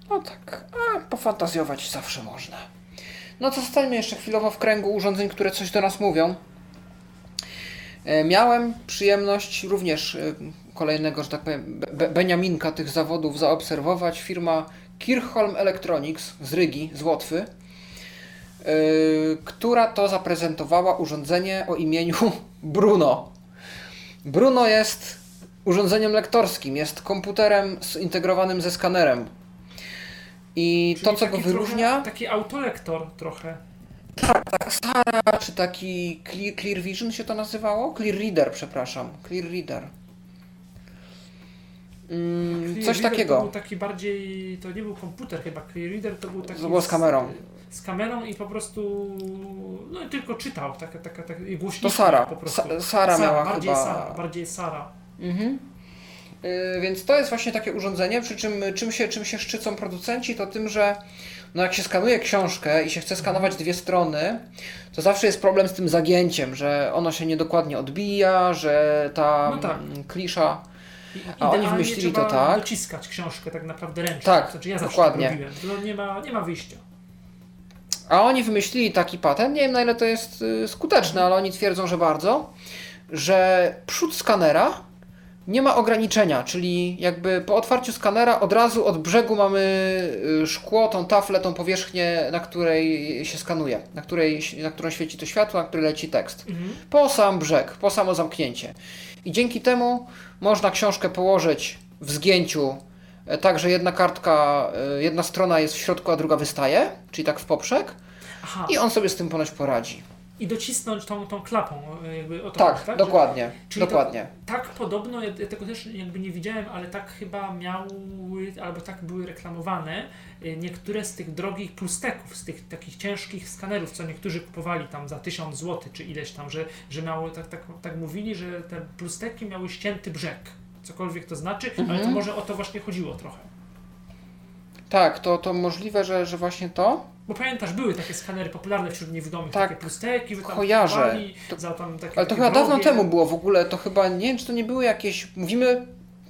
No tak, a pofantazjować zawsze można. No to zostańmy jeszcze chwilowo w kręgu urządzeń, które coś do nas mówią. E, miałem przyjemność również e, kolejnego, że tak powiem, Beniaminka tych zawodów zaobserwować. Firma Kirchholm Electronics z Rygi, z Łotwy, e, która to zaprezentowała urządzenie o imieniu [LAUGHS] Bruno. Bruno jest urządzeniem lektorskim, jest komputerem zintegrowanym ze skanerem. I Czyli to, co go wyróżnia. Trochę, taki autolektor trochę. Tak, tak, Sara, czy taki Clear, Clear Vision się to nazywało? Clear Reader, przepraszam. Clear Reader. Mm, Clear coś Reader takiego. To był taki bardziej, to nie był komputer chyba, Clear Reader to był taki... To było z kamerą. Z, kamerą i po prostu, no i tylko czytał, taka, taka, taka i głośnik To Sara. po prostu. Sa Sara miała bardziej chyba... Sara, bardziej Sara. Mhm. Yy, więc to jest właśnie takie urządzenie, przy czym czym się, czym się szczycą producenci, to tym, że no jak się skanuje książkę i się chce skanować dwie strony, to zawsze jest problem z tym zagięciem, że ono się niedokładnie odbija, że ta No tak. mm, klisza... I, A oni wymyślili to tak? dociskać książkę tak naprawdę ręcznie. Tak, znaczy ja dokładnie. tak robiłem. To nie ma, nie ma wyjścia. A oni wymyślili taki patent, nie wiem na ile to jest y, skuteczne, ale oni twierdzą, że bardzo, że przód skanera nie ma ograniczenia, czyli jakby po otwarciu skanera od razu od brzegu mamy y, szkło, tą taflę, tą powierzchnię, na której się skanuje, na, której, na którą świeci to światło, na której leci tekst. Mhm. Po sam brzeg, po samo zamknięcie. I dzięki temu można książkę położyć w zgięciu, e, tak, że jedna kartka, e, jedna strona jest w środku, a druga wystaje, czyli tak w poprzek. Aha, I on sobie z tym ponoć poradzi. I docisnąć tą, tą klapą, e, jakby o to Tak, tak? dokładnie. Czyli to- dokładnie. Tak podobno, ja tego też jakby nie widziałem, ale tak chyba miały, albo tak były reklamowane y, niektóre z tych drogich plusteków, z tych takich ciężkich skanerów, co niektórzy kupowali tam za 1000 zł, czy ileś tam, że, że miało, tak, tak, tak mówili, że te plusteki miały ścięty brzeg. Cokolwiek to znaczy, ale to Mhm. może o to właśnie chodziło trochę. Tak, to, to możliwe, że, że właśnie to. Bo pamiętasz, były takie skanery popularne wśród niewidomych, Tak, takie plusteki, wy tam kojarzę. kupowali To- za tam takie Ale to takie chyba dawno temu było w ogóle, to chyba, nie wiem, czy to nie były jakieś, mówimy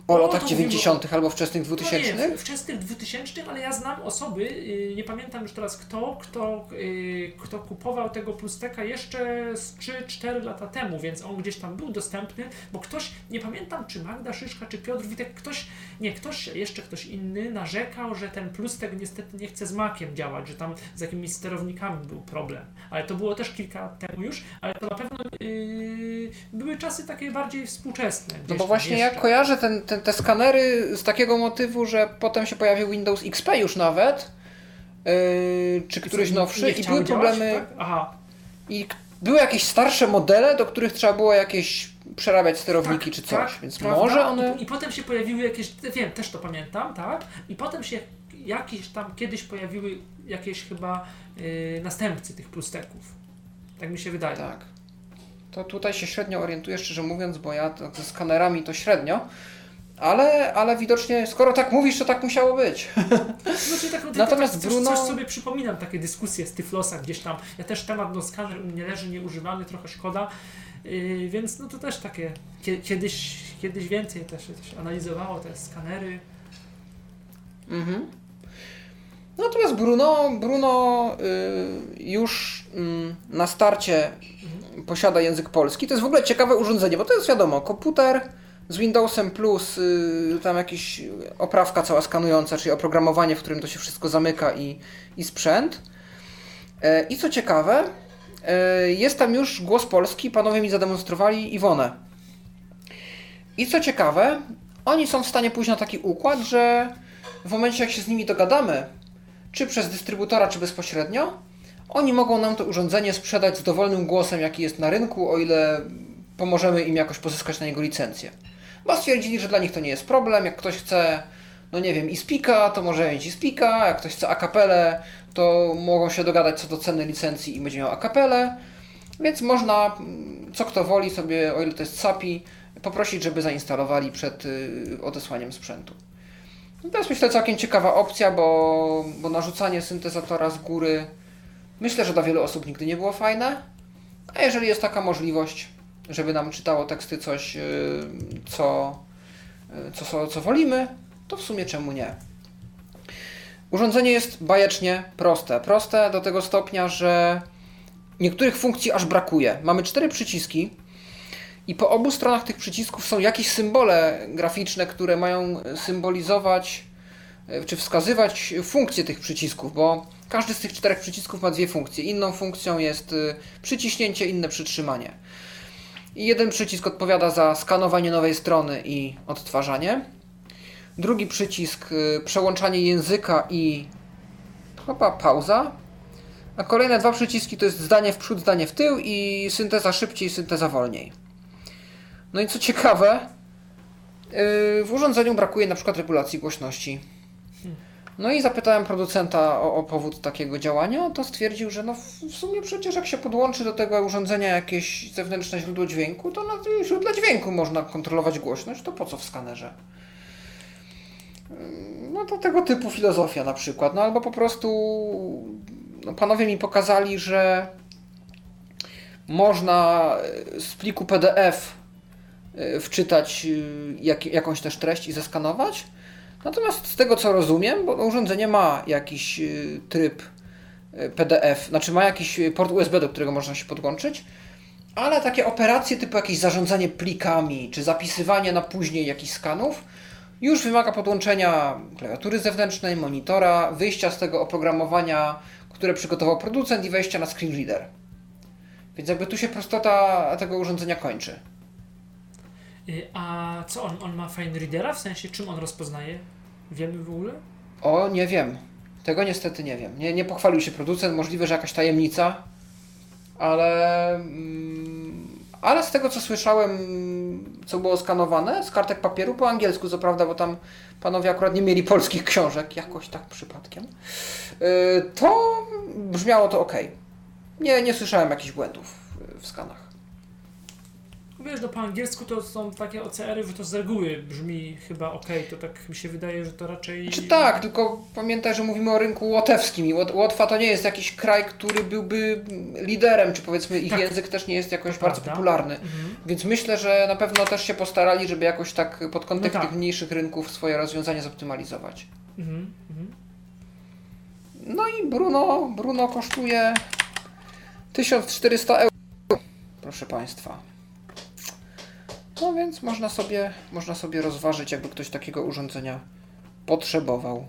o No, latach to mówimy 90. albo wczesnych No 2000. nie, wczesnych 2000, ale ja znam osoby, yy, nie pamiętam już teraz kto, kto, yy, kto kupował tego plusteka jeszcze z 3-4 lata temu, więc on gdzieś tam był dostępny, bo ktoś, nie pamiętam czy Magda Szyszka, czy Piotr Witek, ktoś, nie, ktoś, jeszcze ktoś inny narzekał, że ten plustek niestety nie chce z makiem działać, że tam z jakimiś sterownikami był problem. Ale to było też kilka lat temu już, ale to na pewno yy, były czasy takie bardziej współczesne. No bo właśnie ja jeszcze. kojarzę ten, ten, te skanery z takiego motywu, że potem się pojawił Windows XP już nawet, yy, czy któryś nowszy i były działać, problemy, tak? Aha, i były jakieś starsze modele, do których trzeba było jakieś przerabiać sterowniki Tak, czy coś, tak, więc prawda? może one... I, I potem się pojawiły jakieś, wiem, też to pamiętam, tak? I potem się jakieś tam kiedyś pojawiły jakieś chyba yy, następcy tych plusteków. Tak mi się wydaje. Tak. To tutaj się średnio orientuję, szczerze mówiąc, bo ja ze skanerami to średnio, ale, ale widocznie, skoro tak mówisz, to tak musiało być. Znaczy, tak, Natomiast tak, coś, Bruno- coś sobie przypominam, takie dyskusje z Tyflosa gdzieś tam. Ja też temat, no skaner u mnie leży nieużywany, trochę szkoda. Yy, więc no to też takie, kie, kiedyś, kiedyś więcej też analizowało te skanery. Mhm. Natomiast Bruno, Bruno y, już mm, na starcie posiada język polski. To jest w ogóle ciekawe urządzenie, bo to jest wiadomo, komputer z Windowsem plus y, tam jakaś oprawka cała skanująca, czyli oprogramowanie, w którym to się wszystko zamyka i, i sprzęt. E, I co ciekawe, e, jest tam już głos polski, panowie mi zademonstrowali Iwonę. I co ciekawe, oni są w stanie pójść na taki układ, że w momencie jak się z nimi dogadamy, czy przez dystrybutora, czy bezpośrednio, oni mogą nam to urządzenie sprzedać z dowolnym głosem, jaki jest na rynku, o ile pomożemy im jakoś pozyskać na niego licencję. Bo stwierdzili, że dla nich to nie jest problem. Jak ktoś chce, no nie wiem, iSpeaka, to może mieć iSpeaka. Jak ktoś chce akapelę, to mogą się dogadać co do ceny licencji i będzie miał akapelę. Więc można, mm, co kto woli sobie, o ile to jest SAPI, poprosić, żeby zainstalowali przed y, odesłaniem sprzętu. No To jest myślę całkiem ciekawa opcja, bo, bo narzucanie syntezatora z góry myślę, że dla wielu osób nigdy nie było fajne. A jeżeli jest taka możliwość, żeby nam czytało teksty coś, co, yy, co, co, co wolimy, to w sumie czemu nie? Urządzenie jest bajecznie proste. Proste do tego stopnia, że niektórych funkcji aż brakuje. Mamy cztery przyciski i po obu stronach tych przycisków są jakieś symbole graficzne, które mają symbolizować e, czy wskazywać funkcje tych przycisków, bo każdy z tych czterech przycisków ma dwie funkcje. Inną funkcją jest y, przyciśnięcie, inne przytrzymanie. Jeden przycisk odpowiada za skanowanie nowej strony i odtwarzanie. Drugi przycisk y, przełączanie języka i chyba pauza. A kolejne dwa przyciski to jest zdanie w przód, zdanie w tył i synteza szybciej, synteza wolniej. No i co ciekawe, w urządzeniu brakuje na przykład regulacji głośności. No i zapytałem producenta o, o, powód takiego działania, to stwierdził, że no w sumie przecież jak się podłączy do tego urządzenia jakieś zewnętrzne źródło dźwięku, to na tym źródle dźwięku można kontrolować głośność, to po co w skanerze? No to tego typu filozofia na przykład, no albo po prostu no, panowie mi pokazali, że można z pliku PDF e, wczytać e, jak, jakąś też treść i zeskanować, Natomiast z tego co rozumiem, bo urządzenie ma jakiś y, tryb y, PDF, znaczy ma jakiś port USB, do którego można się podłączyć, ale takie operacje typu jakieś zarządzanie plikami, czy zapisywanie na później jakichś skanów, już wymaga podłączenia klawiatury zewnętrznej, monitora, wyjścia z tego oprogramowania, które przygotował producent i wejścia na screen reader. Więc jakby tu się prostota tego urządzenia kończy. Y, a co on, on ma fine readera? W sensie czym on rozpoznaje? Wiemy w ogóle? O, nie wiem. Tego niestety nie wiem. Nie, nie pochwalił się producent, możliwe, że jakaś tajemnica, ale, mm, ale z tego co słyszałem, co było skanowane z kartek papieru po angielsku, co prawda, bo tam panowie akurat nie mieli polskich książek, jakoś tak przypadkiem, yy, to brzmiało to ok. Nie, nie słyszałem jakichś błędów w skanach. Wiesz, no po angielsku to są takie OCR-y, że to z reguły brzmi chyba ok, to tak mi się wydaje, że to raczej... Czy znaczy tak, tylko pamiętaj, że mówimy o rynku łotewskim i Łotwa to nie jest jakiś kraj, który byłby liderem, czy powiedzmy ich tak. język też nie jest jakoś to bardzo prawda. popularny. Mhm. Więc myślę, że na pewno też się postarali, żeby jakoś tak pod kątem no tak. tych mniejszych rynków swoje rozwiązanie zoptymalizować. Mhm. Mhm. No i Bruno, Bruno kosztuje 1400 euro, proszę Państwa. No więc można sobie, można sobie rozważyć, jakby ktoś takiego urządzenia potrzebował.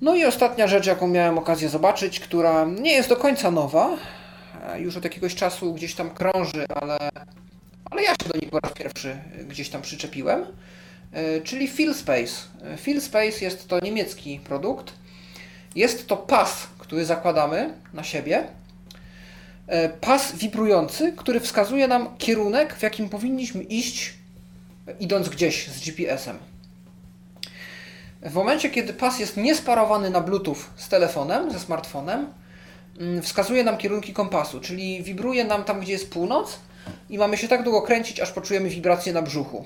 No i ostatnia rzecz, jaką miałem okazję zobaczyć, która nie jest do końca nowa, już od jakiegoś czasu gdzieś tam krąży, ale, ale ja się do niej po raz pierwszy gdzieś tam przyczepiłem, e, czyli FeelSpace. FeelSpace jest to niemiecki produkt. Jest to pas, który zakładamy na siebie E, pas wibrujący, który wskazuje nam kierunek, w jakim powinniśmy iść, idąc gdzieś z GPS-em. W momencie, kiedy pas jest niesparowany na Bluetooth z telefonem, ze smartfonem, mm, wskazuje nam kierunki kompasu, czyli wibruje nam tam, gdzie jest północ i mamy się tak długo kręcić, aż poczujemy wibrację na brzuchu.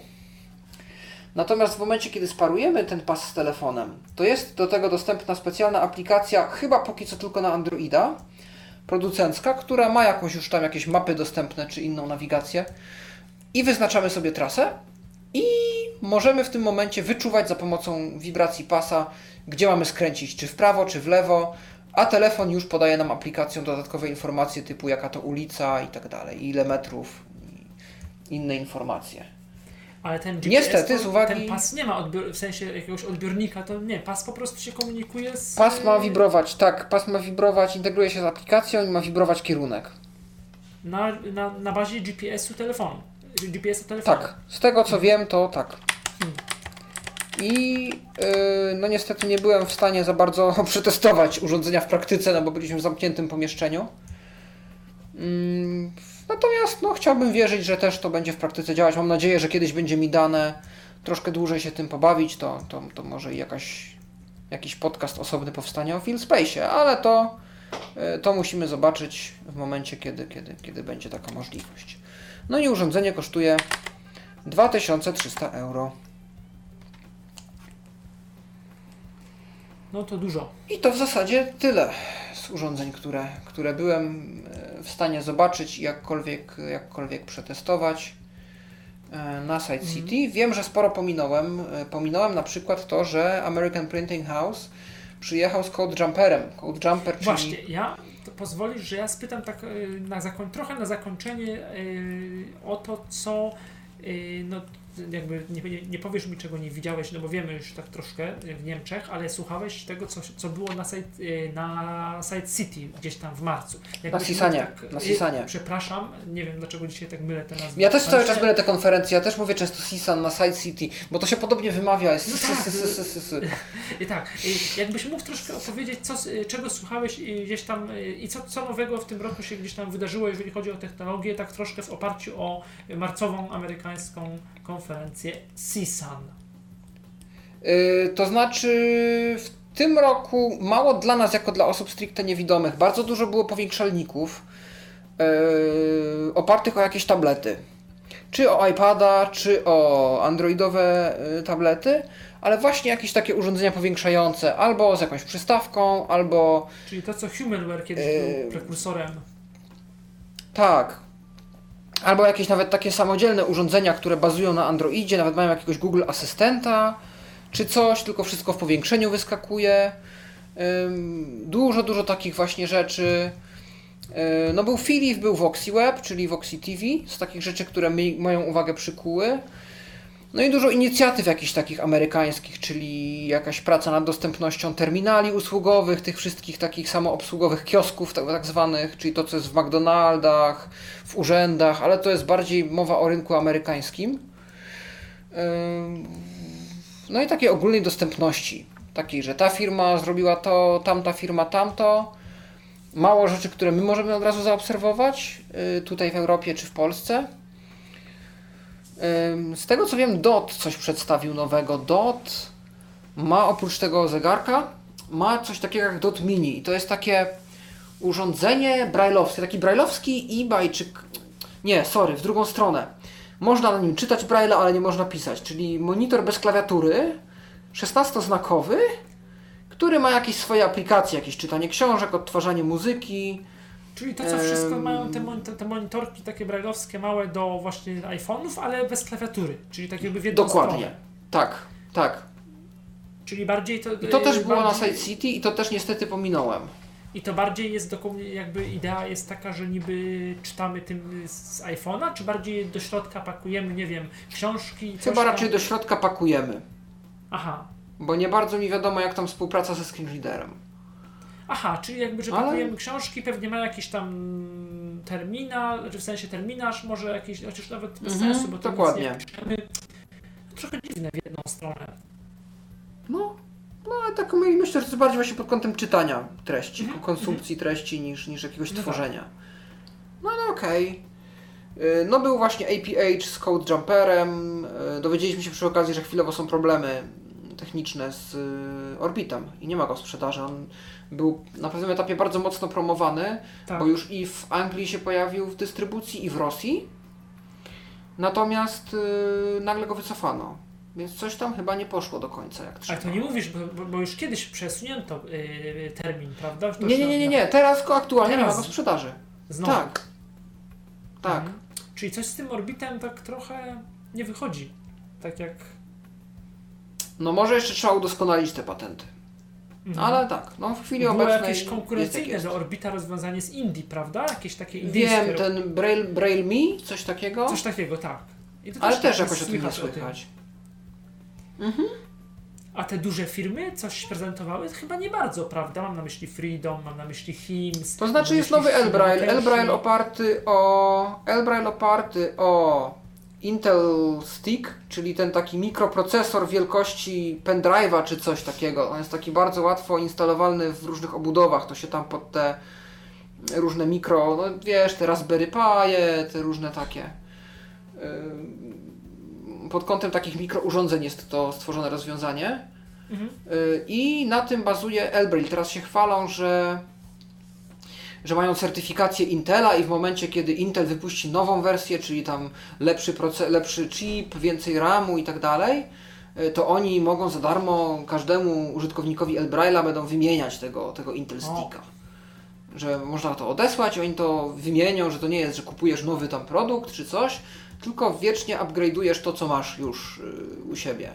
Natomiast w momencie, kiedy sparujemy ten pas z telefonem, to jest do tego dostępna specjalna aplikacja, chyba póki co tylko na Androida, producencka, która ma jakąś już tam jakieś mapy dostępne czy inną nawigację i wyznaczamy sobie trasę i możemy w tym momencie wyczuwać za pomocą wibracji pasa, gdzie mamy skręcić, czy w prawo, czy w lewo, a telefon już podaje nam aplikacją dodatkowe informacje typu jaka to ulica i tak dalej, ile metrów, inne informacje. Ale ten GPS, Niestety, to, z uwagi... ten pas nie ma odbior- w sensie jakiegoś odbiornika, to nie, pas po prostu się komunikuje z... Pas ma wibrować, tak, pas ma wibrować, integruje się z aplikacją i ma wibrować kierunek. Na, na, na bazie GPS-u telefonu. GPS-u telefonu. Tak, z tego co wiem, to tak. Hmm. I yy, no niestety nie byłem w stanie za bardzo [LAUGHS] przetestować urządzenia w praktyce, no bo byliśmy w zamkniętym pomieszczeniu. Natomiast no, chciałbym wierzyć, że też to będzie w praktyce działać. Mam nadzieję, że kiedyś będzie mi dane troszkę dłużej się tym pobawić, to, to, to może jakaś, jakiś podcast osobny powstanie o Space, ale to, e, to musimy zobaczyć w momencie, kiedy, kiedy, kiedy będzie taka możliwość. No i urządzenie kosztuje 2300 euro. No to dużo. I to w zasadzie tyle urządzeń, które, które byłem e, w stanie zobaczyć i jakkolwiek, jakkolwiek przetestować e, na Side mhm. City. Mm. Wiem, że sporo pominąłem. E, pominąłem na przykład to, że American Printing House przyjechał z Code Jumperem. Code Jumper, czyli... Właśnie, ja to pozwolisz, że ja spytam tak na zakoń, trochę na zakończenie o to, co no, jakby nie, nie, nie, powiesz mi, czego nie widziałeś, no bo wiemy już tak troszkę w Niemczech, ale słuchałeś tego, co, co było na site, y, na site City gdzieś tam w marcu. na Sisanie, tak, na Sisanie. Przepraszam, nie wiem dlaczego dzisiaj tak mylę te nazwy. Ja też cały czas mylę te konferencje, ja też mówię często Sisan na site City, bo to się podobnie wymawia. Jest no tak, I tak, jakbyś mógł troszkę opowiedzieć, co, czego słuchałeś gdzieś tam i co, co nowego w tym roku się gdzieś tam wydarzyło, jeżeli chodzi o technologię, tak troszkę w oparciu o marcową amerykańską konferencję konferencję CSUN. Yy, to znaczy w tym roku mało dla nas jako dla osób stricte niewidomych. Bardzo dużo było powiększalników yy, opartych o jakieś tablety. Czy o iPada, czy o androidowe yy, tablety, ale właśnie jakieś takie urządzenia powiększające, albo z jakąś przystawką, albo Czyli to, co Humanware kiedyś Yy. był prekursorem. Tak. Albo jakieś nawet takie samodzielne urządzenia, które bazują na Androidzie, nawet mają jakiegoś Google Asystenta, czy coś, tylko wszystko w powiększeniu wyskakuje. Dużo, dużo takich właśnie rzeczy. Yy, No był Philips, był VoxyWeb, czyli Voxy TV, z takich rzeczy, które mi, moją uwagę przykuły. No i dużo inicjatyw jakichś takich amerykańskich, czyli jakaś praca nad dostępnością terminali usługowych, tych wszystkich takich samoobsługowych kiosków tak, tak zwanych, czyli to co jest w McDonaldach, w urzędach, ale to jest bardziej mowa o rynku amerykańskim. No i takiej ogólnej dostępności, takiej, że ta firma zrobiła to, tamta firma tamto. Mało rzeczy, które my możemy od razu zaobserwować y, tutaj w Europie czy w Polsce. Z tego co wiem, DOT coś przedstawił nowego. DOT ma oprócz tego zegarka, ma coś takiego jak DOT Mini. I to jest takie urządzenie brailleowskie, taki brailleowski e-bajczyk. Nie, sorry, w drugą stronę. Można na nim czytać braille, ale nie można pisać. Czyli monitor bez klawiatury, 16-znakowy, który ma jakieś swoje aplikacje, jakieś czytanie książek, odtwarzanie muzyki. Czyli to, co wszystko Em. mają te, monitor, te monitorki takie brailleowskie małe do właśnie iPhone'ów, ale bez klawiatury. Czyli tak jakby w jedną Dokładnie. stronę. Tak, tak. Czyli bardziej to... I to też było na bardziej- Side City i to też niestety pominąłem. I to bardziej jest dokładnie jakby idea jest taka, że niby czytamy tym z iPhone'a, czy bardziej do środka pakujemy, nie wiem, książki? Chyba tam? raczej do środka pakujemy, Aha. bo nie bardzo mi wiadomo jak tam współpraca ze screenreaderem. Aha, czyli jakby, że Ale- pakujemy książki, pewnie ma jakiś tam terminal, czy w sensie terminarz, może jakiś, chociaż nawet bez Mhm, sensu, bo to dokładnie. Nie. Trochę dziwne w jedną stronę. No, no ale tak my- myślę, że to jest bardziej właśnie pod kątem czytania treści, Mhm, konsumpcji treści niż, niż jakiegoś No tak. tworzenia. No ale okej. Y, No był właśnie APH z Code Jumperem. Y, Dowiedzieliśmy się przy okazji, że chwilowo są problemy techniczne z y, Orbitem i nie ma go w sprzedaży. On był na pewnym etapie bardzo mocno promowany, Tak. bo już i w Anglii się pojawił w dystrybucji i w Rosji. Natomiast y, nagle go wycofano. Więc coś tam chyba nie poszło do końca jak trzeba. Ale to nie mówisz, bo, bo, już kiedyś przesunięto yy, termin, prawda? To Nie, nie, nie, nie, nie. Teraz go aktualnie nie Teraz. ma go w sprzedaży. Znowu. Tak. Tak. Mhm. Czyli coś z tym orbitem tak trochę nie wychodzi. Tak jak. No może jeszcze trzeba udoskonalić te patenty. Mhm. Ale tak, no w chwili Było obecnej jakieś konkurencyjne jest. do Orbita rozwiązanie z Indii, prawda? Jakieś takie indyjskie. Wiem, ten Braille, Braille Me, coś takiego, Coś takiego, tak. Ale tak też jest jakoś o tym nie słychać. A te duże firmy coś prezentowały? Chyba nie bardzo, prawda? Mam na myśli Freedom, mam na myśli Hims. To znaczy na jest nowy Elbrail, Elbrail oparty o Elbrail oparty o Intel Stick, czyli ten taki mikroprocesor wielkości pendrive'a czy coś takiego. On jest taki bardzo łatwo instalowalny w różnych obudowach. To się tam pod te różne mikro, no wiesz, te Raspberry Pie, te różne takie. Ym, Pod kątem takich mikrourządzeń jest to stworzone rozwiązanie. Mhm. Y, I na tym bazuje Elbrail. Teraz się chwalą, że, że mają certyfikację Intela i w momencie, kiedy Intel wypuści nową wersję, czyli tam lepszy, proce- lepszy chip, więcej RAMu i tak dalej, y, to oni mogą za darmo każdemu użytkownikowi Elbraila będą wymieniać tego, tego Intel. Sticka. Że można to odesłać, oni to wymienią, że to nie jest, że kupujesz nowy tam produkt czy coś, tylko wiecznie upgrade'ujesz to, co masz już y, u siebie.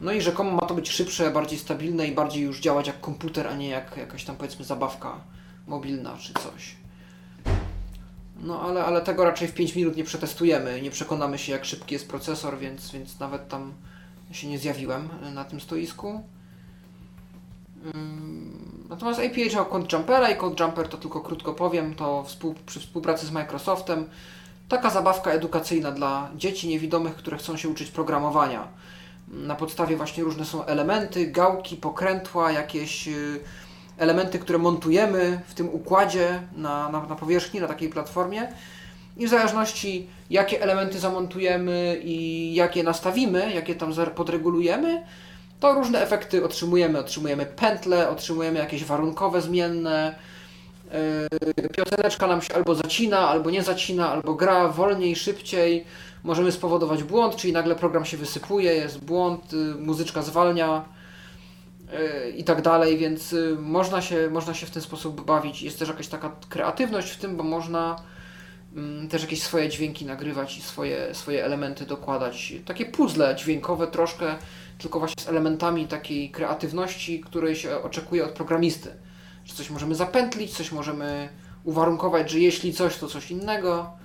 No i rzekomo ma to być szybsze, bardziej stabilne i bardziej już działać jak komputer, a nie jak jakaś tam powiedzmy zabawka mobilna czy coś. No ale, ale tego raczej w 5 minut nie przetestujemy, nie przekonamy się jak szybki jest procesor, więc, więc nawet tam się nie zjawiłem na tym stoisku. Ym, Natomiast APH ma Code Jumpera i Code Jumper to tylko krótko powiem, to współ, przy współpracy z Microsoftem taka zabawka edukacyjna dla dzieci niewidomych, które chcą się uczyć programowania. Na podstawie właśnie różne są elementy, gałki, pokrętła, jakieś y, elementy, które montujemy w tym układzie na, na, na powierzchni, na takiej platformie. i w zależności jakie elementy zamontujemy i jakie nastawimy, jakie tam podregulujemy, to różne efekty otrzymujemy. Otrzymujemy pętle, otrzymujemy jakieś warunkowe zmienne. Yy, pioseneczka nam się albo zacina, albo nie zacina, albo gra wolniej, szybciej. Możemy spowodować błąd, czyli nagle program się wysypuje, jest błąd, yy, muzyczka zwalnia i tak dalej, więc można się, można się w ten sposób bawić. Jest też jakaś taka kreatywność w tym, bo można mm, też jakieś swoje dźwięki nagrywać i swoje, swoje elementy dokładać. Takie puzzle dźwiękowe troszkę tylko właśnie z elementami takiej kreatywności, której się oczekuje od programisty. Że coś możemy zapętlić, coś możemy uwarunkować, że jeśli coś, to coś innego,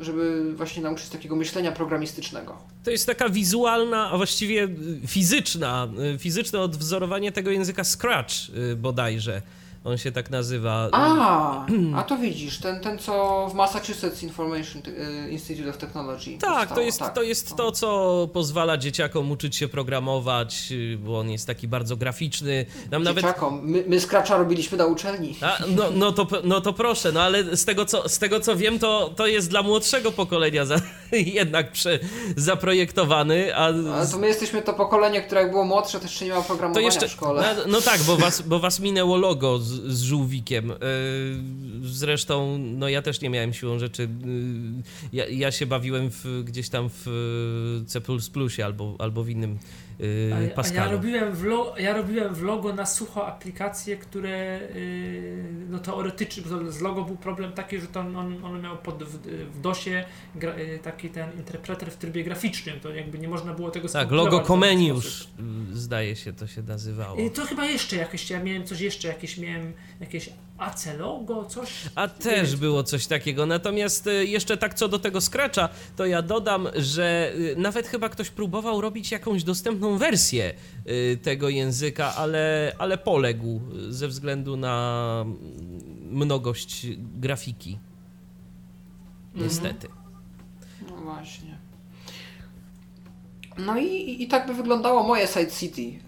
żeby właśnie nauczyć takiego myślenia programistycznego. To jest taka wizualna, a właściwie fizyczna, fizyczne odwzorowanie tego języka Scratch y, bodajże on się tak nazywa. A, a to widzisz, ten, ten co w Massachusetts Information y, Institute of Technology. Tak, to jest, tak. to jest to, co pozwala dzieciakom uczyć się programować, y, bo on jest taki bardzo graficzny. Nam dzieciakom, nawet... my, my Scratcha robiliśmy na uczelni. A, no, no, to, no to proszę, no ale z tego co, z tego, co wiem, to, to jest dla młodszego pokolenia za, [LAUGHS] jednak prze, zaprojektowany. A... Ale to my jesteśmy to pokolenie, które jak było młodsze, też jeszcze nie miało programowania jeszcze, w szkole. No, no tak, bo was, bo was minęło logo z, z żółwikiem. E, zresztą, no ja też nie miałem siłą rzeczy. E, ja, ja się bawiłem w, gdzieś tam w C albo, albo w innym yy, a, a ja robiłem, w lo, ja robiłem w logo na sucho aplikacje, które yy, no teoretycznie, bo z logo był problem taki, że to on, on miał pod, w, w DOSie gra, yy, taki ten interpreter w trybie graficznym, to jakby nie można było tego Tak, logo Comenius zdaje się to się nazywało. Yy, to chyba jeszcze jakieś, ja miałem coś jeszcze, jakieś miałem jakieś AC logo, coś. A też było coś takiego. Natomiast y, jeszcze tak co do tego Scratcha, to ja dodam, że y, nawet chyba ktoś próbował robić jakąś dostępną wersję y, tego języka, ale, ale poległ ze względu na mnogość grafiki. Niestety. No właśnie. No i, i tak by wyglądało moje Side City.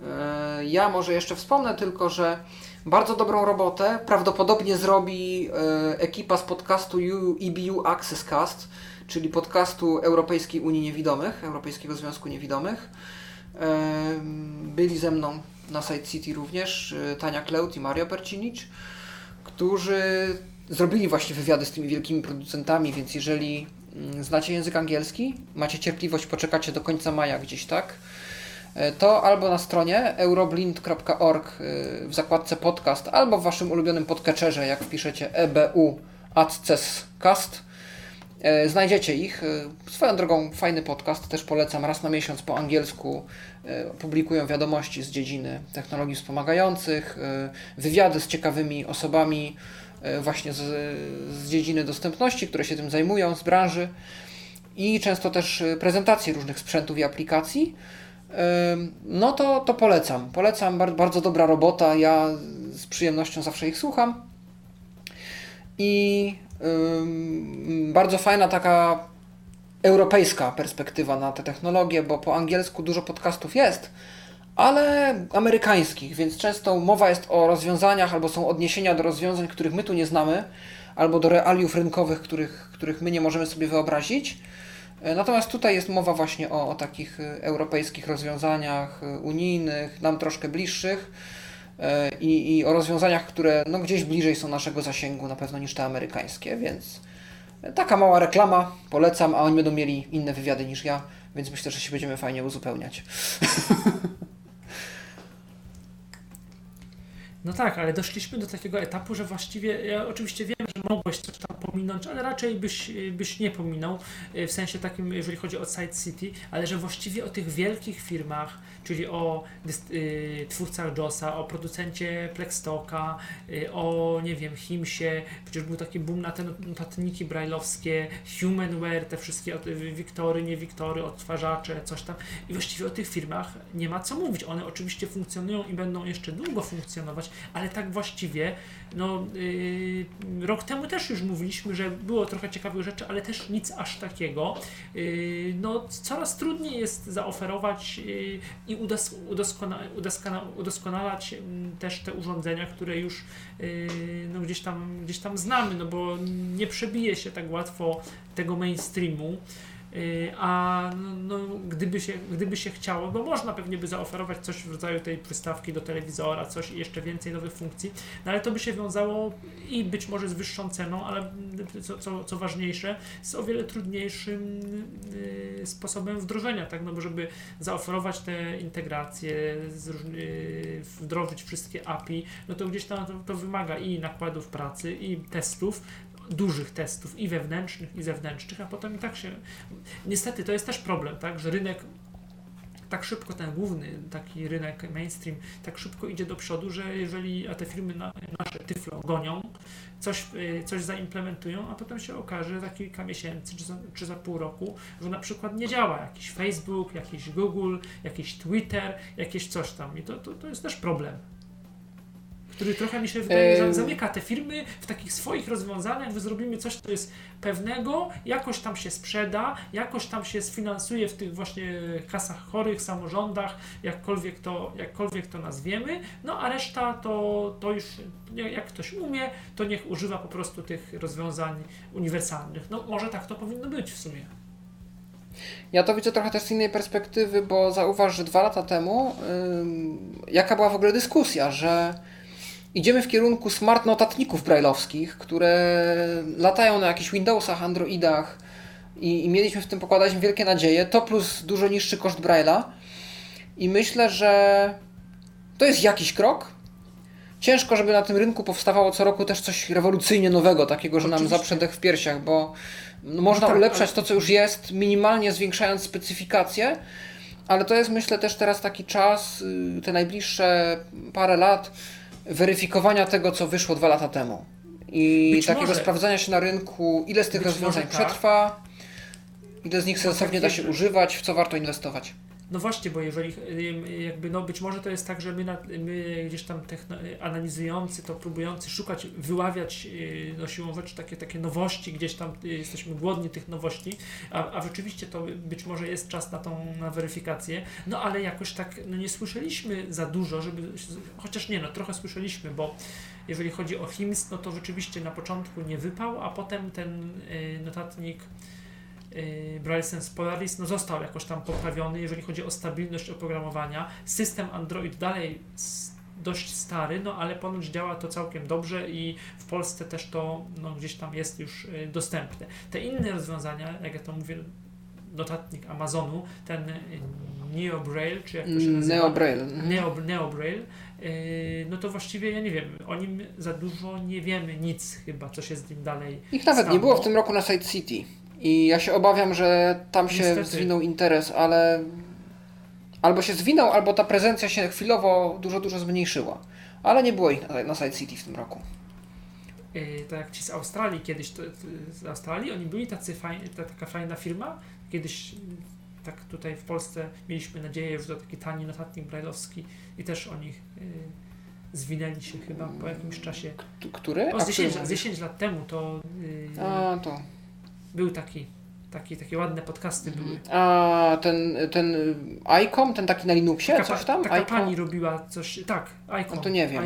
Ja może jeszcze wspomnę tylko, że bardzo dobrą robotę prawdopodobnie zrobi e, ekipa z podcastu EBU Access Cast, czyli podcastu Europejskiej Unii Niewidomych, Europejskiego Związku Niewidomych. E, byli ze mną na Side City również e, Tania Kleut i Mario Percinicz, którzy zrobili właśnie wywiady z tymi wielkimi producentami, więc jeżeli mm, znacie język angielski, macie cierpliwość, poczekacie do końca maja gdzieś, tak? E, to albo na stronie euroblind.org e, w zakładce podcast, albo w waszym ulubionym podcatcherze, jak wpiszecie EBU Cast, e, znajdziecie ich. Swoją drogą fajny podcast, też polecam, raz na miesiąc po angielsku publikują wiadomości z dziedziny technologii wspomagających, wywiady z ciekawymi osobami właśnie z, z dziedziny dostępności, które się tym zajmują, z branży. I często też prezentacje różnych sprzętów i aplikacji no to, to polecam. Polecam, bardzo dobra robota. Ja z przyjemnością zawsze ich słucham. I bardzo fajna taka europejska perspektywa na te technologie, bo po angielsku dużo podcastów jest, ale amerykańskich, więc często mowa jest o rozwiązaniach albo są odniesienia do rozwiązań, których my tu nie znamy, albo do realiów rynkowych, których, których my nie możemy sobie wyobrazić. E, natomiast tutaj jest mowa właśnie o, o takich e, europejskich rozwiązaniach e, unijnych, nam troszkę bliższych i, i o rozwiązaniach, które no, gdzieś bliżej są naszego zasięgu na pewno niż te amerykańskie, więc taka mała reklama, polecam, a oni będą mieli inne wywiady niż ja, więc myślę, że się będziemy fajnie uzupełniać. [LAUGHS] No tak, ale doszliśmy do takiego etapu, że właściwie, ja oczywiście wiem, mogłeś coś tam pominąć, ale raczej byś, byś nie pominął, e, w sensie takim, jeżeli chodzi o Side City, ale że właściwie o tych wielkich firmach, czyli o y, twórcach JOSa, o producencie Plextoka, y, o, nie wiem, Himsie, przecież był taki boom na te notatniki brajlowskie, Humanware, te wszystkie Wiktory, nie Wiktory, odtwarzacze, coś tam. I właściwie o tych firmach nie ma co mówić. One oczywiście funkcjonują i będą jeszcze długo funkcjonować, ale tak właściwie no, yy, rok temu też już mówiliśmy, że było trochę ciekawych rzeczy, ale też nic aż takiego. Yy, no, coraz trudniej jest zaoferować yy, i udos udoskona udoskona udoskonalać mm, też te urządzenia, które już yy, no, gdzieś, tam, gdzieś tam znamy, no bo nie przebije się tak łatwo tego mainstreamu. Y, a no, gdyby, się, gdyby się chciało, bo można pewnie by zaoferować coś w rodzaju tej przystawki do telewizora, coś i jeszcze więcej nowych funkcji, no ale to by się wiązało i być może z wyższą ceną, ale co, co, co ważniejsze, z o wiele trudniejszym y, sposobem wdrożenia, tak, no bo żeby zaoferować te integracje, z, wdrożyć wszystkie API, no to gdzieś tam to, to wymaga i nakładów pracy, i testów, dużych testów i wewnętrznych, i zewnętrznych, a potem i tak się. Niestety to jest też problem, tak, że rynek tak szybko, ten główny taki rynek mainstream, tak szybko idzie do przodu, że jeżeli, a te firmy na, nasze Tyflo gonią, coś, y, coś zaimplementują, a potem się okaże za kilka miesięcy czy za, czy za pół roku, że na przykład nie działa jakiś Facebook, jakiś Google, jakiś Twitter, jakieś coś tam i to, to, to jest też problem który trochę mi się wydaje, zamyka te firmy w takich swoich rozwiązaniach, że zrobimy coś, co jest pewnego, jakoś tam się sprzeda, jakoś tam się sfinansuje w tych właśnie kasach chorych, samorządach, jakkolwiek to, jakkolwiek to nazwiemy, no a reszta to, to już jak ktoś umie, to niech używa po prostu tych rozwiązań uniwersalnych. No może tak to powinno być w sumie. Ja to widzę trochę też z innej perspektywy, bo zauważ, że dwa lata temu yy, jaka była w ogóle dyskusja, że idziemy w kierunku smart notatników brailleowskich, które latają na jakichś Windowsach, Androidach i, i mieliśmy w tym pokładać wielkie nadzieje. To plus dużo niższy koszt Braille'a. I myślę, że to jest jakiś krok. Ciężko, żeby na tym rynku powstawało co roku też coś rewolucyjnie nowego, takiego, że nam zaprze dech w piersiach, bo można tak, ulepszać ale... to, co już jest, minimalnie zwiększając specyfikację, ale to jest myślę też teraz taki czas, y, te najbliższe parę lat, weryfikowania tego, co wyszło dwa lata temu. I Być takiego może. sprawdzania się na rynku, ile z tych Być rozwiązań tak. przetrwa, ile z nich sensownie da się używać, w co warto inwestować. No właśnie, bo jeżeli jakby, no być może to jest tak, że my, na, my gdzieś tam techno, analizujący to, próbujący szukać, wyławiać y, no siłą rzeczy takie, takie nowości, gdzieś tam y, jesteśmy głodni tych nowości, a, a rzeczywiście to być może jest czas na tą na weryfikację, no ale jakoś tak no nie słyszeliśmy za dużo, żeby, chociaż nie, no trochę słyszeliśmy, bo jeżeli chodzi o HIMS, no to rzeczywiście na początku nie wypał, a potem ten y, notatnik Braille Sense Polaris no, został jakoś tam poprawiony, jeżeli chodzi o stabilność oprogramowania. System Android dalej dość stary, no ale ponoć działa to całkiem dobrze i w Polsce też to no, gdzieś tam jest już y, dostępne. Te inne rozwiązania, jak ja to mówię, notatnik Amazonu, ten y, Neo Braille, czy jak to się nazywa? Neo Braille. Neo, Neo Braille, y, no to właściwie ja nie wiem, o nim za dużo nie wiemy, nic chyba, co się z nim dalej Ich nawet stało. nie było w tym roku na Side City. I ja się obawiam, że tam się Niestety. zwinął interes, ale albo się zwinął, albo ta prezencja się chwilowo dużo, dużo zmniejszyła. Ale nie było ich na, na Side City w tym roku. Yy, tak jak ci z Australii kiedyś, to, z Australii, oni byli tacy fajni, ta, taka fajna firma. Kiedyś tak tutaj w Polsce mieliśmy nadzieję, że to taki tani notatnik brajlowski i też oni yy, zwinęli się chyba po jakimś czasie. Który? O, z 10, 10 lat temu to... Yy, A, to był taki, taki, takie ładne podcasty były. Mhm. A ten, ten Icon, ten taki na Linuxie, taka, coś tam? Taka Icon? pani robiła coś, tak, Icon. No to nie wiem.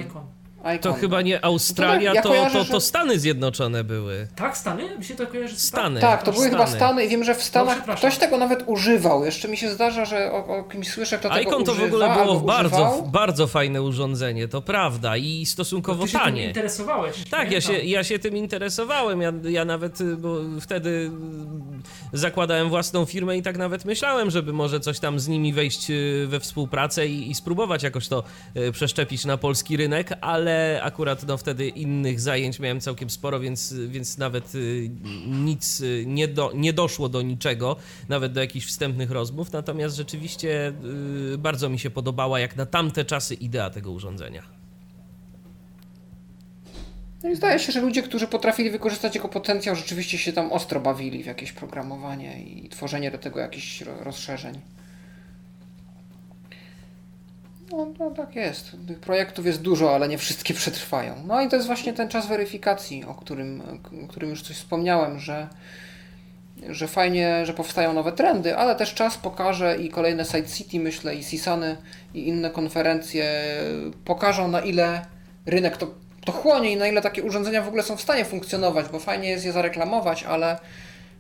Icon. To chyba nie Australia, no to, ja to, to, to, Stany Zjednoczone były. Tak, Stany? Mi się to kojarzy z Stany. Tak, to były Stany. chyba Stany i wiem, że w Stanach no, ktoś tego nawet używał. Jeszcze mi się zdarza, że o, o kimś słyszę, kto tego Icon to w ogóle było bardzo, bardzo fajne urządzenie, to prawda i stosunkowo Ty się tanie. Tym interesowałeś. Tak, ja się, ja się tym interesowałem. Ja, ja nawet, bo wtedy zakładałem własną firmę i tak nawet myślałem, żeby może coś tam z nimi wejść y, we współpracę i, i spróbować jakoś to y, przeszczepić na polski rynek, ale akurat no, wtedy innych zajęć miałem całkiem sporo, więc, więc nawet y, nic nie, do, nie doszło do niczego, nawet do jakichś wstępnych rozmów. Natomiast rzeczywiście bardzo mi się podobała, jak na tamte czasy, idea tego urządzenia. No i zdaje się, że ludzie, którzy potrafili wykorzystać jego potencjał, rzeczywiście się tam ostro bawili w jakieś programowanie i tworzenie do tego jakichś rozszerzeń. No, no tak jest. Tych projektów jest dużo, ale nie wszystkie [LAUGHS] przetrwają. No i to jest właśnie ten czas weryfikacji, o którym, o którym już coś wspomniałem, że, że fajnie, że powstają nowe trendy, ale też czas pokaże i kolejne Side City, myślę, i Sisany i inne konferencje pokażą na ile rynek to, to chłonie i na ile takie urządzenia w ogóle są w stanie funkcjonować, bo fajnie jest je zareklamować, ale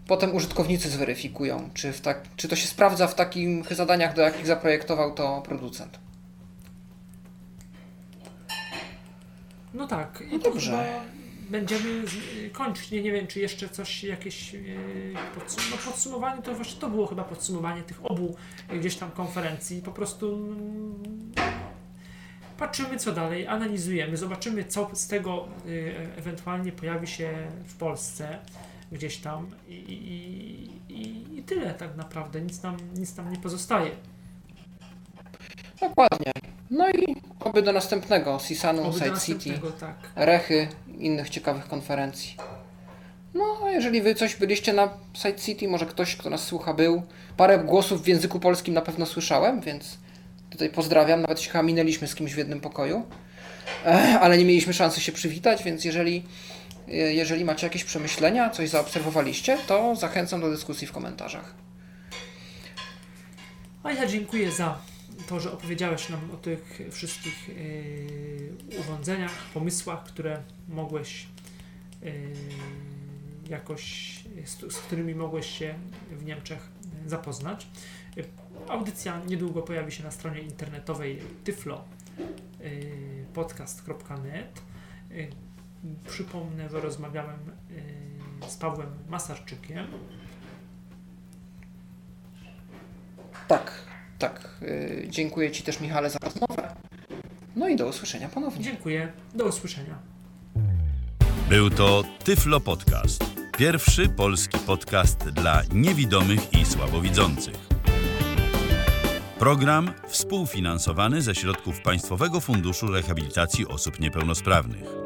potem użytkownicy zweryfikują, czy, w tak, czy to się sprawdza w takich zadaniach, do jakich zaprojektował to producent. No tak, i No dobrze. chyba będziemy z- kończyć. Nie, nie wiem, czy jeszcze coś, jakieś yy, podsum- no podsumowanie, to właśnie to było chyba podsumowanie tych obu gdzieś tam konferencji. Po prostu mm, patrzymy co dalej, analizujemy, zobaczymy co z tego yy, ewentualnie pojawi się w Polsce gdzieś tam i, i, i, i tyle tak naprawdę, nic nam, nic nam nie pozostaje. Dokładnie. No i oby do następnego Sisanu, Oby Side City, tak. Rechy, innych ciekawych konferencji. No, a jeżeli wy coś byliście na Side City, może ktoś, kto nas słucha, był. Parę głosów w języku polskim na pewno słyszałem, więc tutaj pozdrawiam. Nawet się chyba minęliśmy z kimś w jednym pokoju, ale nie mieliśmy szansy się przywitać, więc jeżeli, e, jeżeli macie jakieś przemyślenia, coś zaobserwowaliście, to zachęcam do dyskusji w komentarzach. A ja dziękuję za to, że opowiedziałeś nam o tych wszystkich yy, urządzeniach, pomysłach, które mogłeś yy, jakoś, z, z którymi mogłeś się w Niemczech zapoznać. Audycja niedługo pojawi się na stronie internetowej tyflo yy, podcast.net. Yy, Przypomnę, że rozmawiałem z Pawłem Masarczykiem. Tak, tak. e, Dziękuję Ci też, Michale, za rozmowę. No i do usłyszenia ponownie. Dziękuję. Do usłyszenia. Był to Tyflo Podcast. Pierwszy polski podcast dla niewidomych i słabowidzących. Program współfinansowany ze środków Państwowego Funduszu Rehabilitacji Osób Niepełnosprawnych.